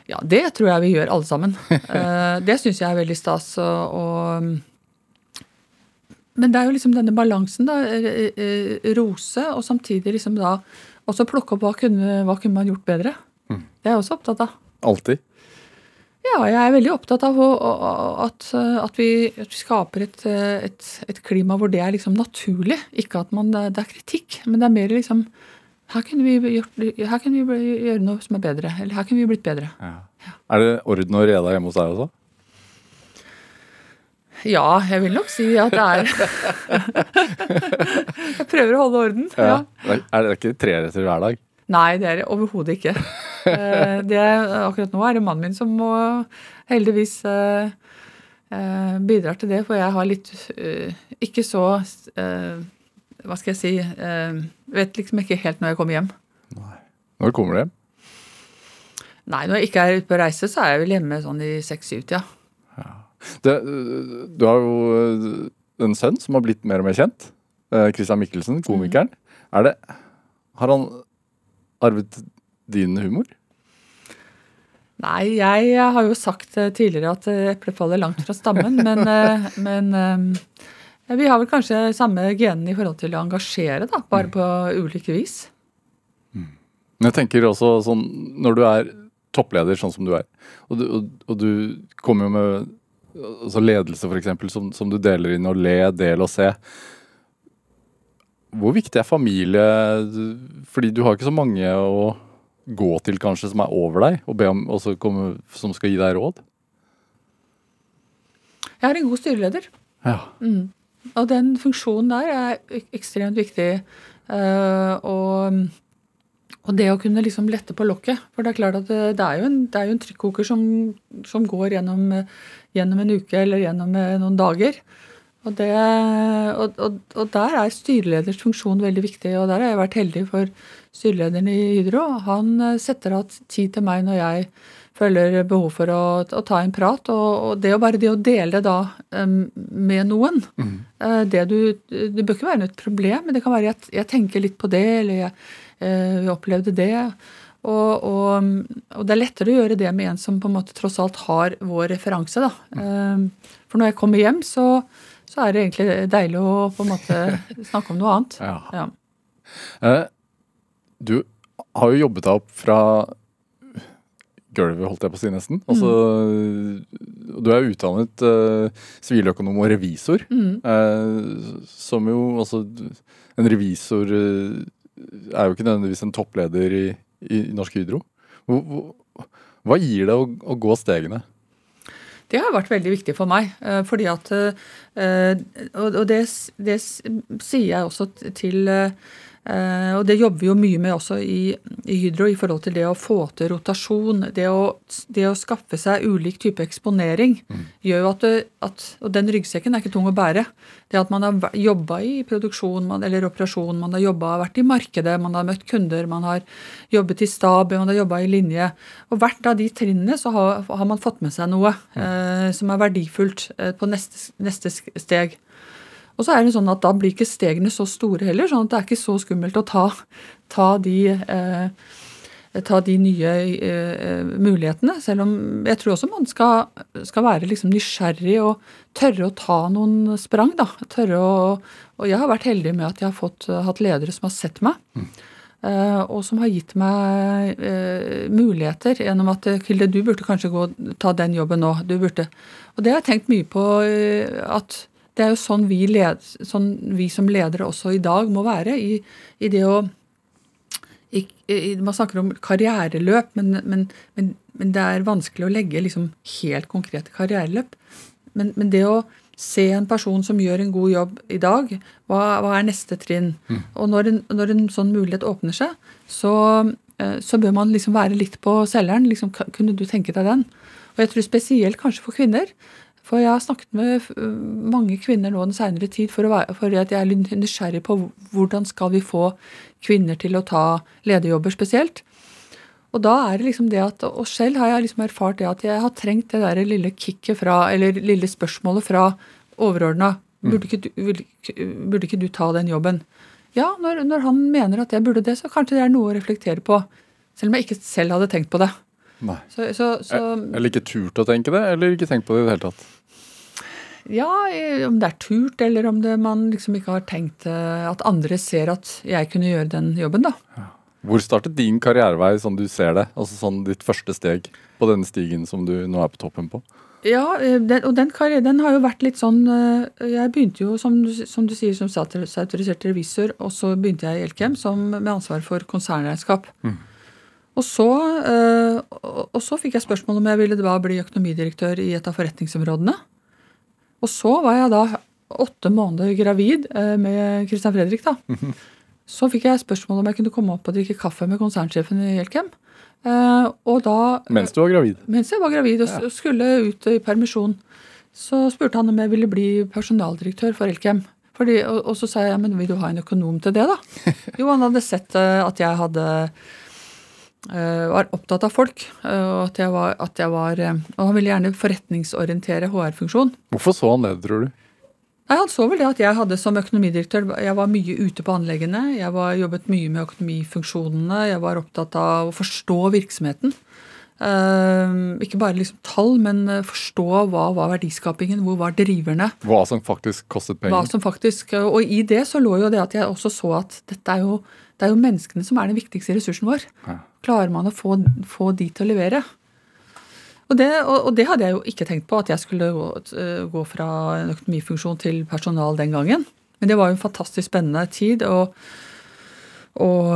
Ja, det tror jeg vi gjør alle sammen. <laughs> Eh, det syns jeg er veldig stas. Og, og, men det er jo liksom denne balansen, da. Rose, og samtidig liksom da også plukke opp hva kunne, hva kunne man gjort bedre. Mm. Det er jeg også opptatt av. Alltid? Ja, jeg er veldig opptatt av at, at, vi, at vi, skaper et, et, et, klima hvor det er liksom naturlig. Ikke at man, det er kritikk, men det er mer liksom her kunne, vi gjort, her kunne vi gjøre noe som er bedre. Eller her kunne vi blitt bedre. Ja. Ja. Er det orden og reda hjemme hos deg også? Ja, jeg vil nok si at det er <laughs> Jeg prøver å holde orden. Ja. Er det ikke treretter hver dag? Nei, det er det overhodet ikke. Eh, det, akkurat nå er det mannen min som må heldigvis uh, uh, bidrar til det, for jeg har litt ikke så Hva skal jeg si Vet liksom ikke helt når jeg kommer hjem. Nei. Når kommer du hjem? Nei, når jeg ikke er ute på reise, så er jeg vel hjemme sånn i seks-syv-tida. Ja. Du har jo eh, en sønn som har blitt mer og mer kjent. Eh, Christian Mikkelsen, komikeren. Mm. Er det Har han arvet din humor? Nei, jeg har jo sagt tidligere at eplet faller langt fra stammen, <laughs> men, eh, men vi har vel kanskje samme genene i forhold til å engasjere, da, bare mm. på ulike vis. Mm. Men jeg tenker også sånn når du er toppleder sånn som du er, og du, og, og du kommer jo med altså ledelse f.eks. Som, som du deler inn og le, del og se. Hvor viktig er familie? Fordi du har ikke så mange å gå til kanskje som er over deg, og be om, komme, som skal gi deg råd? Jeg har en god styreleder. Ja. Mm. Og den funksjonen der er ekstremt viktig. Uh, og, og, det å kunne liksom lette på lokket. For det er klart at det, det er jo en, det er jo en trykkoker som, som går gjennom, gjennom, en uke eller gjennom eh, noen dager. Og, det, og, og, der er styreleders funksjon veldig viktig. Og der har jeg vært heldig, for styrelederen i Hydro han eh, setter av tid til meg når jeg føler behov for å, å ta en prat. Og, og, det å bare det å dele da med noen mm. uh, Det du, det bør ikke være et problem, men det kan være at jeg tenker litt på det, eller jeg jeg opplevde det. Og, og, og, det er lettere å gjøre det med en som på en måte tross alt har vår referanse. da. Mm. Uh, for når jeg kommer hjem, så, så, er det egentlig deilig å på en måte <laughs> snakke om noe annet. Ja. Ja. du har jo jobbet deg opp fra gulvet, holdt jeg på å si nesten. Altså, mm. Du er utdannet uh, siviløkonom og revisor. Mm. Uh, som jo altså En revisor uh, er jo ikke nødvendigvis en toppleder i, i Norsk Hydro. Hva, gir det å, å, gå stegene? Det har vært veldig viktig for meg. fordi at Og det, det sier jeg også til Eh, og det jobber vi jo mye med også i, i, Hydro i forhold til det å få til rotasjon. Det å, det å skaffe seg ulik type eksponering mm. gjør jo at, det, at, Og den ryggsekken er ikke tung å bære. Det at man har jobba i produksjon man, eller operasjon, man har jobbet, vært i markedet, man har møtt kunder, man har jobbet i stab, man har jobba i linje. Og hvert av de trinnene så har, har man fått med seg noe mm. eh, som er verdifullt eh, på neste, neste steg. Og så er det sånn at da blir ikke stegene så store heller, sånn at det er ikke så skummelt å ta, ta, de, eh, ta de, nye eh, mulighetene. Selv om jeg tror også man skal, skal være liksom nysgjerrig og tørre å ta noen sprang. da. Tørre å, og jeg har vært heldig med at jeg har fått, hatt ledere som har sett meg. Mm. Uh, og som har gitt meg uh, muligheter gjennom at Hilde, du burde kanskje gå ta den jobben nå. du burde. Og det har jeg tenkt mye på. Uh, at det er jo sånn vi, led, sånn vi, som ledere også i dag må være i, i det å i, Man snakker om karriereløp, men, men, men, men, det er vanskelig å legge liksom helt konkrete karriereløp. Men, det å se en person som gjør en god jobb i dag, hva, hva er neste trinn? Mm. Og når en, når en, sånn mulighet åpner seg, så, eh, så bør man liksom være litt på selgeren. Liksom, kunne du tenke deg den? Og jeg tror spesielt kanskje for kvinner. For jeg har snakket med mange kvinner nå den senere tid for, være, for at jeg er nysgjerrig på hvordan skal vi få kvinner til å ta lederjobber spesielt. Og da er det liksom det at, og selv har jeg liksom erfart det at jeg har trengt det der lille kicket fra, eller lille spørsmålet fra overordna. Burde, ikke du- burde ikke du ta den jobben? Ja, når, når han mener at jeg burde det, så kanskje det er noe å reflektere på. Selv om jeg ikke selv hadde tenkt på det. Nei. Så, så, så Eller ikke turt å tenke det, eller ikke tenkt på det i det hele tatt. Ja, eh, om det er turt, eller om det, man liksom ikke har tenkt eh, at andre ser at jeg kunne gjøre den jobben, da. Hvor startet din karrierevei sånn du ser det? Altså sånn ditt første steg på denne stigen som du nå er på toppen på? Ja, eh, den, og den karrieren den har jo vært litt sånn Jeg begynte jo, som du, som du sier, som statsautorisert revisor, og så begynte jeg i Elkem som, med ansvar for konsernregnskap. Og så, og, og så fikk jeg spørsmål om jeg ville da bli økonomidirektør i et av forretningsområdene. Og så var jeg da åtte måneder gravid eh, med Christian Fredrik, da. Så fikk jeg spørsmål om jeg kunne komme opp og drikke kaffe med konsernsjefen i Elkem. Eh, og da Mens du var gravid. mens jeg var gravid og ja. skulle ut i permisjon, så spurte han om jeg ville bli personaldirektør for Elkem. Fordi, og, og så sa jeg men vil du ha en økonom til det, da? <laughs> Jo, han hadde sett eh, at jeg hadde eh, var opptatt av folk. eh, og at jeg var, at jeg var eh, Og han ville gjerne forretningsorientere HR-funksjon. Hvorfor så han det, tror du? Nei, Han så vel det at jeg hadde som økonomidirektør Jeg var mye ute på anleggene. Jeg var, jobbet mye med økonomifunksjonene. Jeg var opptatt av å forstå virksomheten. Uh, ikke bare liksom tall, men eh, forstå hva var verdiskapingen, hvor var driverne. Hva som faktisk kostet penger. Hva som faktisk, Og i det så lå jo det at jeg også så at dette er jo, det er jo menneskene som er den viktigste ressursen vår. Ja. Klarer man å få, få de til å levere? Og det, og, og det hadde jeg jo ikke tenkt på, at jeg skulle gå, øh, gå fra en økonomifunksjon til personal den gangen. Men det var jo en fantastisk spennende tid. Og, og,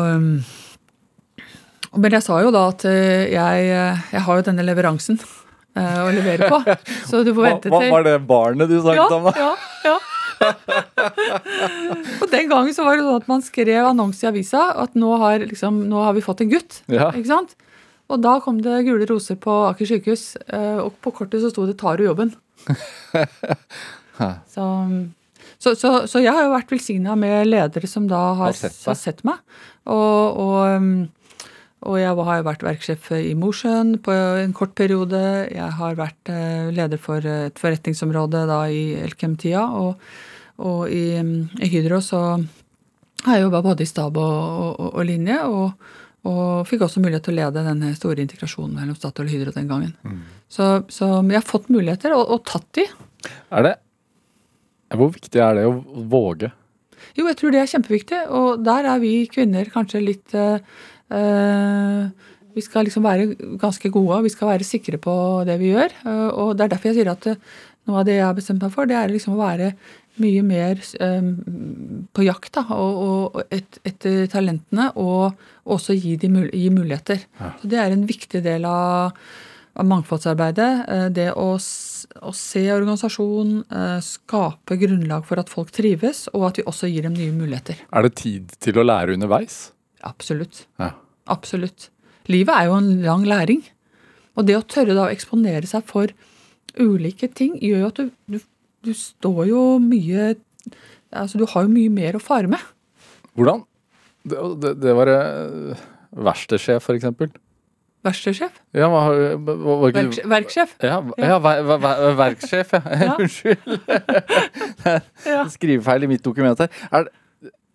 men jeg sa jo da at øh, jeg, øh, jeg har jo denne leveransen øh, å levere på. <laughs> Så du får vente hva til var det barnet du snakket om? da? ja, ja. Og den gangen så var det sånn at man skrev annonse i avisa at nå har, liksom, nå har vi fått en gutt. Ja. Ikke sant? Og da kom det gule roser på Aker sykehus, eh, og på kortet så sto det 'tar du jobben'. <laughs> så, så, så, så jeg har jo vært velsigna med ledere som da har, Har sett har sett meg. Og, og, um, og jeg har jo vært verksjef i Mosjøen på en kort periode. Jeg har vært eh, leder for et forretningsområde da i Elkem-tida. Og, og i, i Hydro så har jeg jobba både i stab og, og, og linje. Og, og fikk også mulighet til å lede denne store integrasjonen mellom Statoil og Hydro den gangen. Så, så jeg har fått muligheter, og, tatt de. Er det Hvor viktig er det å våge? Jo, jeg tror det er kjempeviktig, og der er vi kvinner kanskje litt eh, Vi skal liksom være ganske gode, og vi skal være sikre på det vi gjør. eh, og det er derfor jeg sier at eh, noe av det jeg har bestemt meg for, det er liksom å være mye mer eh, på jakt da, og, og et, etter talentene, og også gi, de, gi muligheter. Så Det er en viktig del av, av mangfoldsarbeidet. eh, Det å, å se organisasjonen, skape grunnlag for at folk trives, og at vi også gir dem nye muligheter. Er det tid til å lære underveis? Absolutt. Ja. Absolutt. Livet er jo en lang læring. Og det å tørre da å eksponere seg for ulike ting, gjør jo at du, du, du står jo mye Altså, du har jo mye mer å fare med. Hvordan? Det, det, det var uh, verkstedsjef, for eksempel. Verkstedsjef. Ja, Verk har- hva, var ikke Verks, verkssjef. Ja, ja ver, ver, ver, verksjef, ja. Ja. <laughs> Unnskyld. <laughs> <laughs> Skrivefeil i mitt dokument her. Er,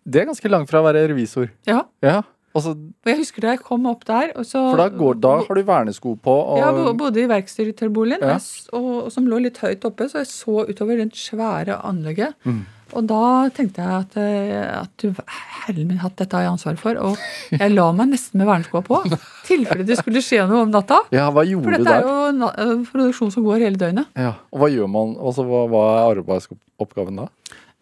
det- er ganske langt fra å være revisor. ja. Ja, Altså, Og jeg husker da jeg kom opp der og så, For da, går, da har du vernesko på, og Ja, bodde i verkstedboligen, Ja. jeg og, og som lå litt høyt oppe, så jeg så utover det svære anlegget. Mm. Og da tenkte jeg at, eh, at du herre min hatt, dette har jeg ansvar for. Og jeg la meg nesten med verneskoa på, <laughs> i tilfelle det skulle skje noe om natta. Ja, hva For gjorde du dette er jo eh, produksjon som går hele døgnet. Ja, og hva gjør man? Altså, hva, hva er arbeidsoppgaven da?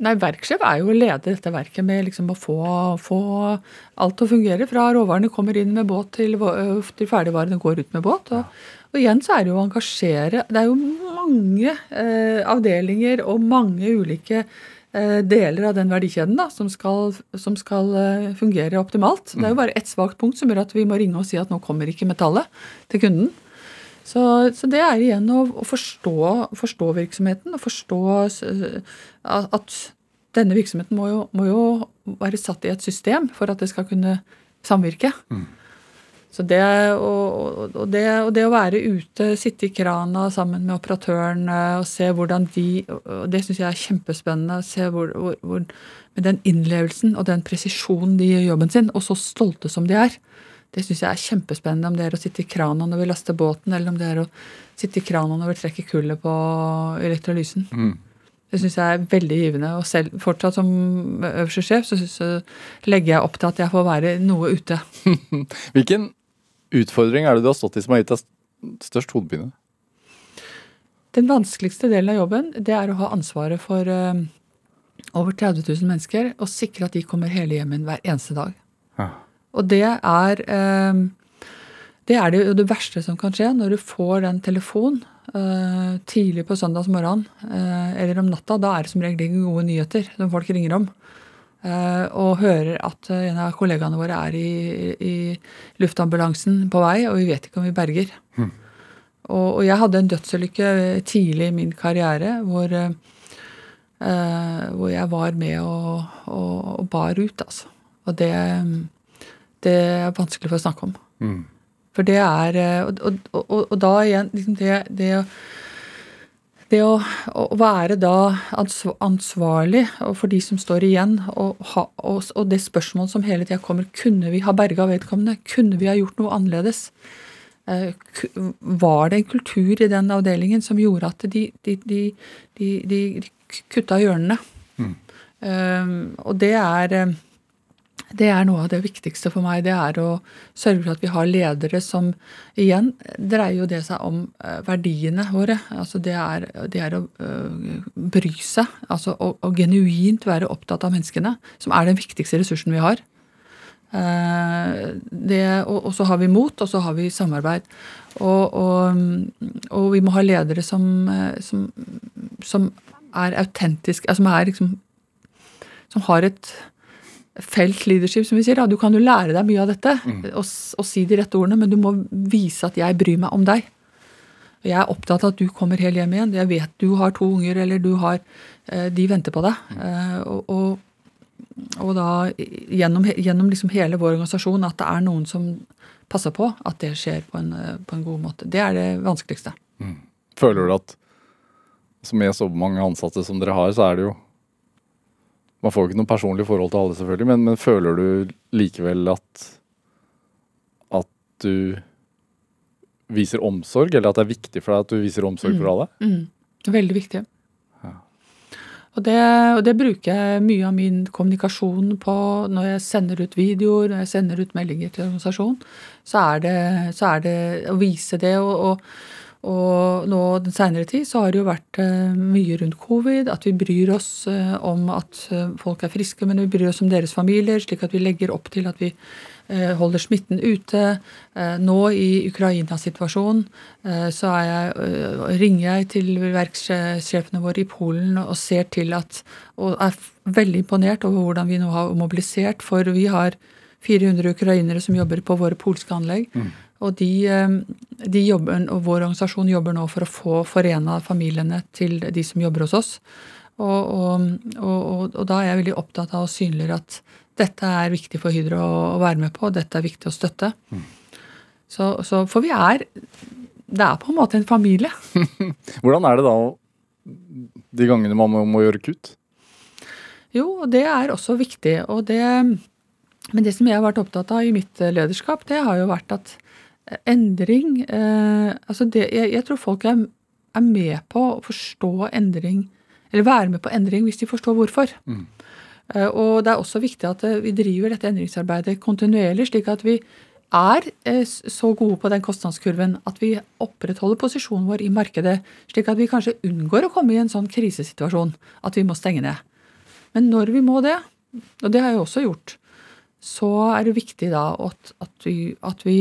Nei, Verksjef er jo å lede dette verket med liksom å få, få alt til å fungere. Fra råvarene kommer inn med båt til, øh, til ferdigvarene går ut med båt. Og, og igjen så er det jo å engasjere Det er jo mange eh, avdelinger og mange ulike eh, deler av den verdikjeden da, som skal, som skal eh, fungere optimalt. Det er jo bare ett svakt punkt som gjør at vi må ringe og si at nå kommer ikke metallet til kunden. Så, så det er igjen å, å forstå, forstå, virksomheten og forstå eh, at denne virksomheten må jo, må jo, være satt i et system for at det skal kunne samvirke. Mm. Så det og, og, det, og, det, å være ute, sitte i krana sammen med operatøren og se hvordan de og Det syns jeg er kjempespennende. se hvor, hvor, hvor, Med den innlevelsen og den presisjonen de gjør jobben sin, og så stolte som de er. Det syns jeg er kjempespennende, om det er å sitte i krana når vi laster båten, eller om det er å sitte i krana når vi trekker kullet på elektrolysen. Mm. Det syns jeg er veldig givende. Og selv fortsatt som øverste sjef så, så legger jeg opp til at jeg får være noe ute. <laughs> Hvilken utfordring er det du har stått i som har gitt deg størst hodepine? Den vanskeligste delen av jobben det er å ha ansvaret for uh, over 30 000 mennesker og sikre at de kommer hele hjem hver eneste dag. Og det er, uh, det er det, det verste som kan skje når du får den telefonen uh, tidlig på søndagsmorgen eller om natta. Da er det som regel gode nyheter som folk ringer om. Eh, og hører at eh, en av kollegaene våre er i, i luftambulansen på vei, og vi vet ikke om vi berger. Mm. Og, og, jeg hadde en dødsulykke tidlig i min karriere hvor, uh, hvor jeg var med og, og, og, bar ut, altså. Og det, det er vanskelig for å snakke om. Mm. For det er Og, da igjen liksom det, det det å, å, være da ansvarlig for de som står igjen, og, ha, og, og det spørsmålet som hele tida kommer Kunne vi ha berga vedkommende? Kunne vi ha gjort noe annerledes? Eh, var det en kultur i den avdelingen som gjorde at de, de, de, de kutta hjørnene? Mm. Um, og det er eh, det er noe av det viktigste for meg. Det er å sørge for at vi har ledere som Igjen dreier jo det seg om eh, verdiene våre. Altså det er, det er å uh, bry seg. Altså å, å, genuint være opptatt av menneskene, som er den viktigste ressursen vi har. Uh, det, og, og, så har vi mot, og så har vi samarbeid. Og, og, og vi må ha ledere som, som, som er autentiske, altså som liksom Som har et felt leadership, som vi sier. Da. Du kan jo lære deg mye av dette mm. og, og, si de rette ordene, men du må vise at jeg bryr meg om deg. Jeg er opptatt av at du kommer helt hjem igjen. Jeg vet du har to unger, eller du har eh, De venter på deg. Mm. Eh, og, og, og, da gjennom, gjennom liksom hele vår organisasjon at det er noen som passer på at det skjer på en, eh, på en god måte. Det er det vanskeligste. Mm. Føler du at som med så mange ansatte som dere har, så er det jo man får jo ikke noe personlig forhold til alle, selvfølgelig, men, men føler du likevel at at du viser omsorg, eller at det er viktig for deg at du viser omsorg for mm. alle? Mm. Veldig viktig. Ja. Og, det, og det, bruker jeg mye av min kommunikasjon på når jeg sender ut videoer, når jeg sender ut meldinger til organisasjonen. Så er det, så er det å vise det. og, og og nå den seinere tid så har det jo vært eh, mye rundt covid. At vi bryr oss eh, om at eh, folk er friske, men vi bryr oss om deres familier. Slik at vi legger opp til at vi holder smitten ute. Nå i Ukraina-situasjonen så jeg, ringer jeg til verkssjefene våre i Polen og ser til at Og er veldig imponert over hvordan vi nå har mobilisert. For vi har 400 ukrainere som jobber på våre polske anlegg. Mm. Og, de, eh, de jobber, og vår organisasjon jobber nå for å få forena familiene til de som jobber hos oss. Og, og, og, da er jeg veldig opptatt av å synliggjøre at dette er viktig for Hydro å være med på, dette er viktig å støtte. Mm. Så, så, for vi er Det er på en måte en familie. <laughs> Hvordan er det da de gangene man må, må gjøre kutt? Jo, det er også viktig. Og det, men det som jeg har vært opptatt av i mitt lederskap, det har jo vært at endring eh, altså det, jeg, jeg, tror folk er, er, med på å forstå endring, eller være med på endring hvis de forstår hvorfor. Mm. Eh, og det er også viktig at eh, vi driver dette endringsarbeidet kontinuerlig, slik at vi er så gode på den kostnadskurven at vi opprettholder posisjonen vår i markedet, slik at vi kanskje unngår å komme i en sånn krisesituasjon at vi må stenge ned. Men når vi må det, og det har jeg også gjort, så er det viktig da at, at vi, at vi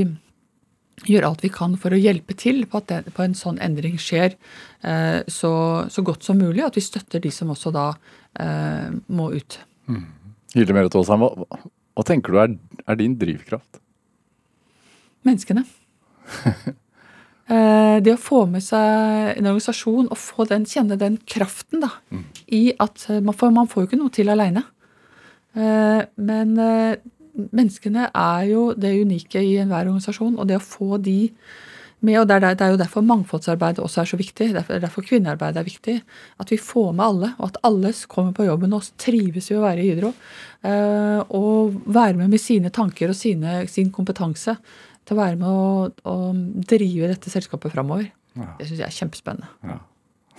gjøre alt vi kan for å hjelpe til på at den, på en sånn endring skjer eh, så, så, godt som mulig. og At vi støtter de som også da eh, må ut. Mm. Hilde Merete Aasheim, hva, hva, tenker du er, er din drivkraft? Menneskene. <laughs> Eh, det å få med seg en organisasjon og få den, kjenne den kraften da, mm. i at man får, man får jo ikke noe til aleine. Eh, men menneskene er jo det unike i enhver organisasjon. Og det å få de med, og det er, det er jo derfor mangfoldsarbeidet også er så viktig. Det er derfor kvinnearbeidet er viktig. At vi får med alle, og at alle kommer på jobben og trives i å være i Hydro. Eh, og være med med sine tanker og sine, sin kompetanse til å være med å, å drive dette selskapet framover. Ja. Det syns jeg er kjempespennende. Ja.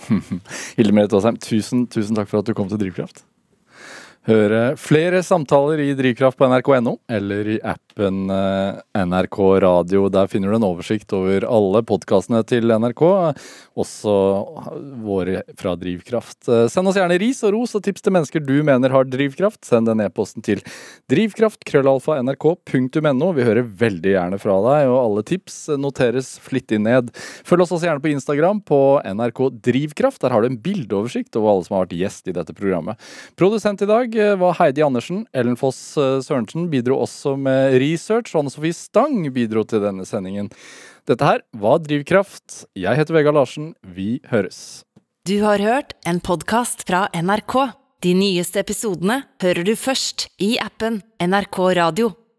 <laughs> Hilde Merete Aasheim, tusen, tusen takk for at du kom til Drivkraft. Høre flere samtaler i Drivkraft på nrk.no eller i appen eh, NRK Radio. Der finner du en oversikt over alle podkastene til NRK, også våre fra Drivkraft. Eh, send oss gjerne ris og ros og tips til mennesker du mener har drivkraft. Send den e-posten til drivkraft.krøllalfa.nrk.no. Vi hører veldig gjerne fra deg, og alle tips noteres flittig ned. Følg oss også gjerne på Instagram på NRK Drivkraft. Der har du en bildeoversikt over alle som har vært gjest i dette programmet. Produsent i dag var Heidi Andersen. Ellen Foss eh, Sørensen bidro også med research. Anne Sofie Stang bidro til denne sendingen. Dette her var Drivkraft. Jeg heter Vegard Larsen. Vi høres. Du har hørt en podkast fra NRK. De nyeste episodene hører du først i appen NRK Radio.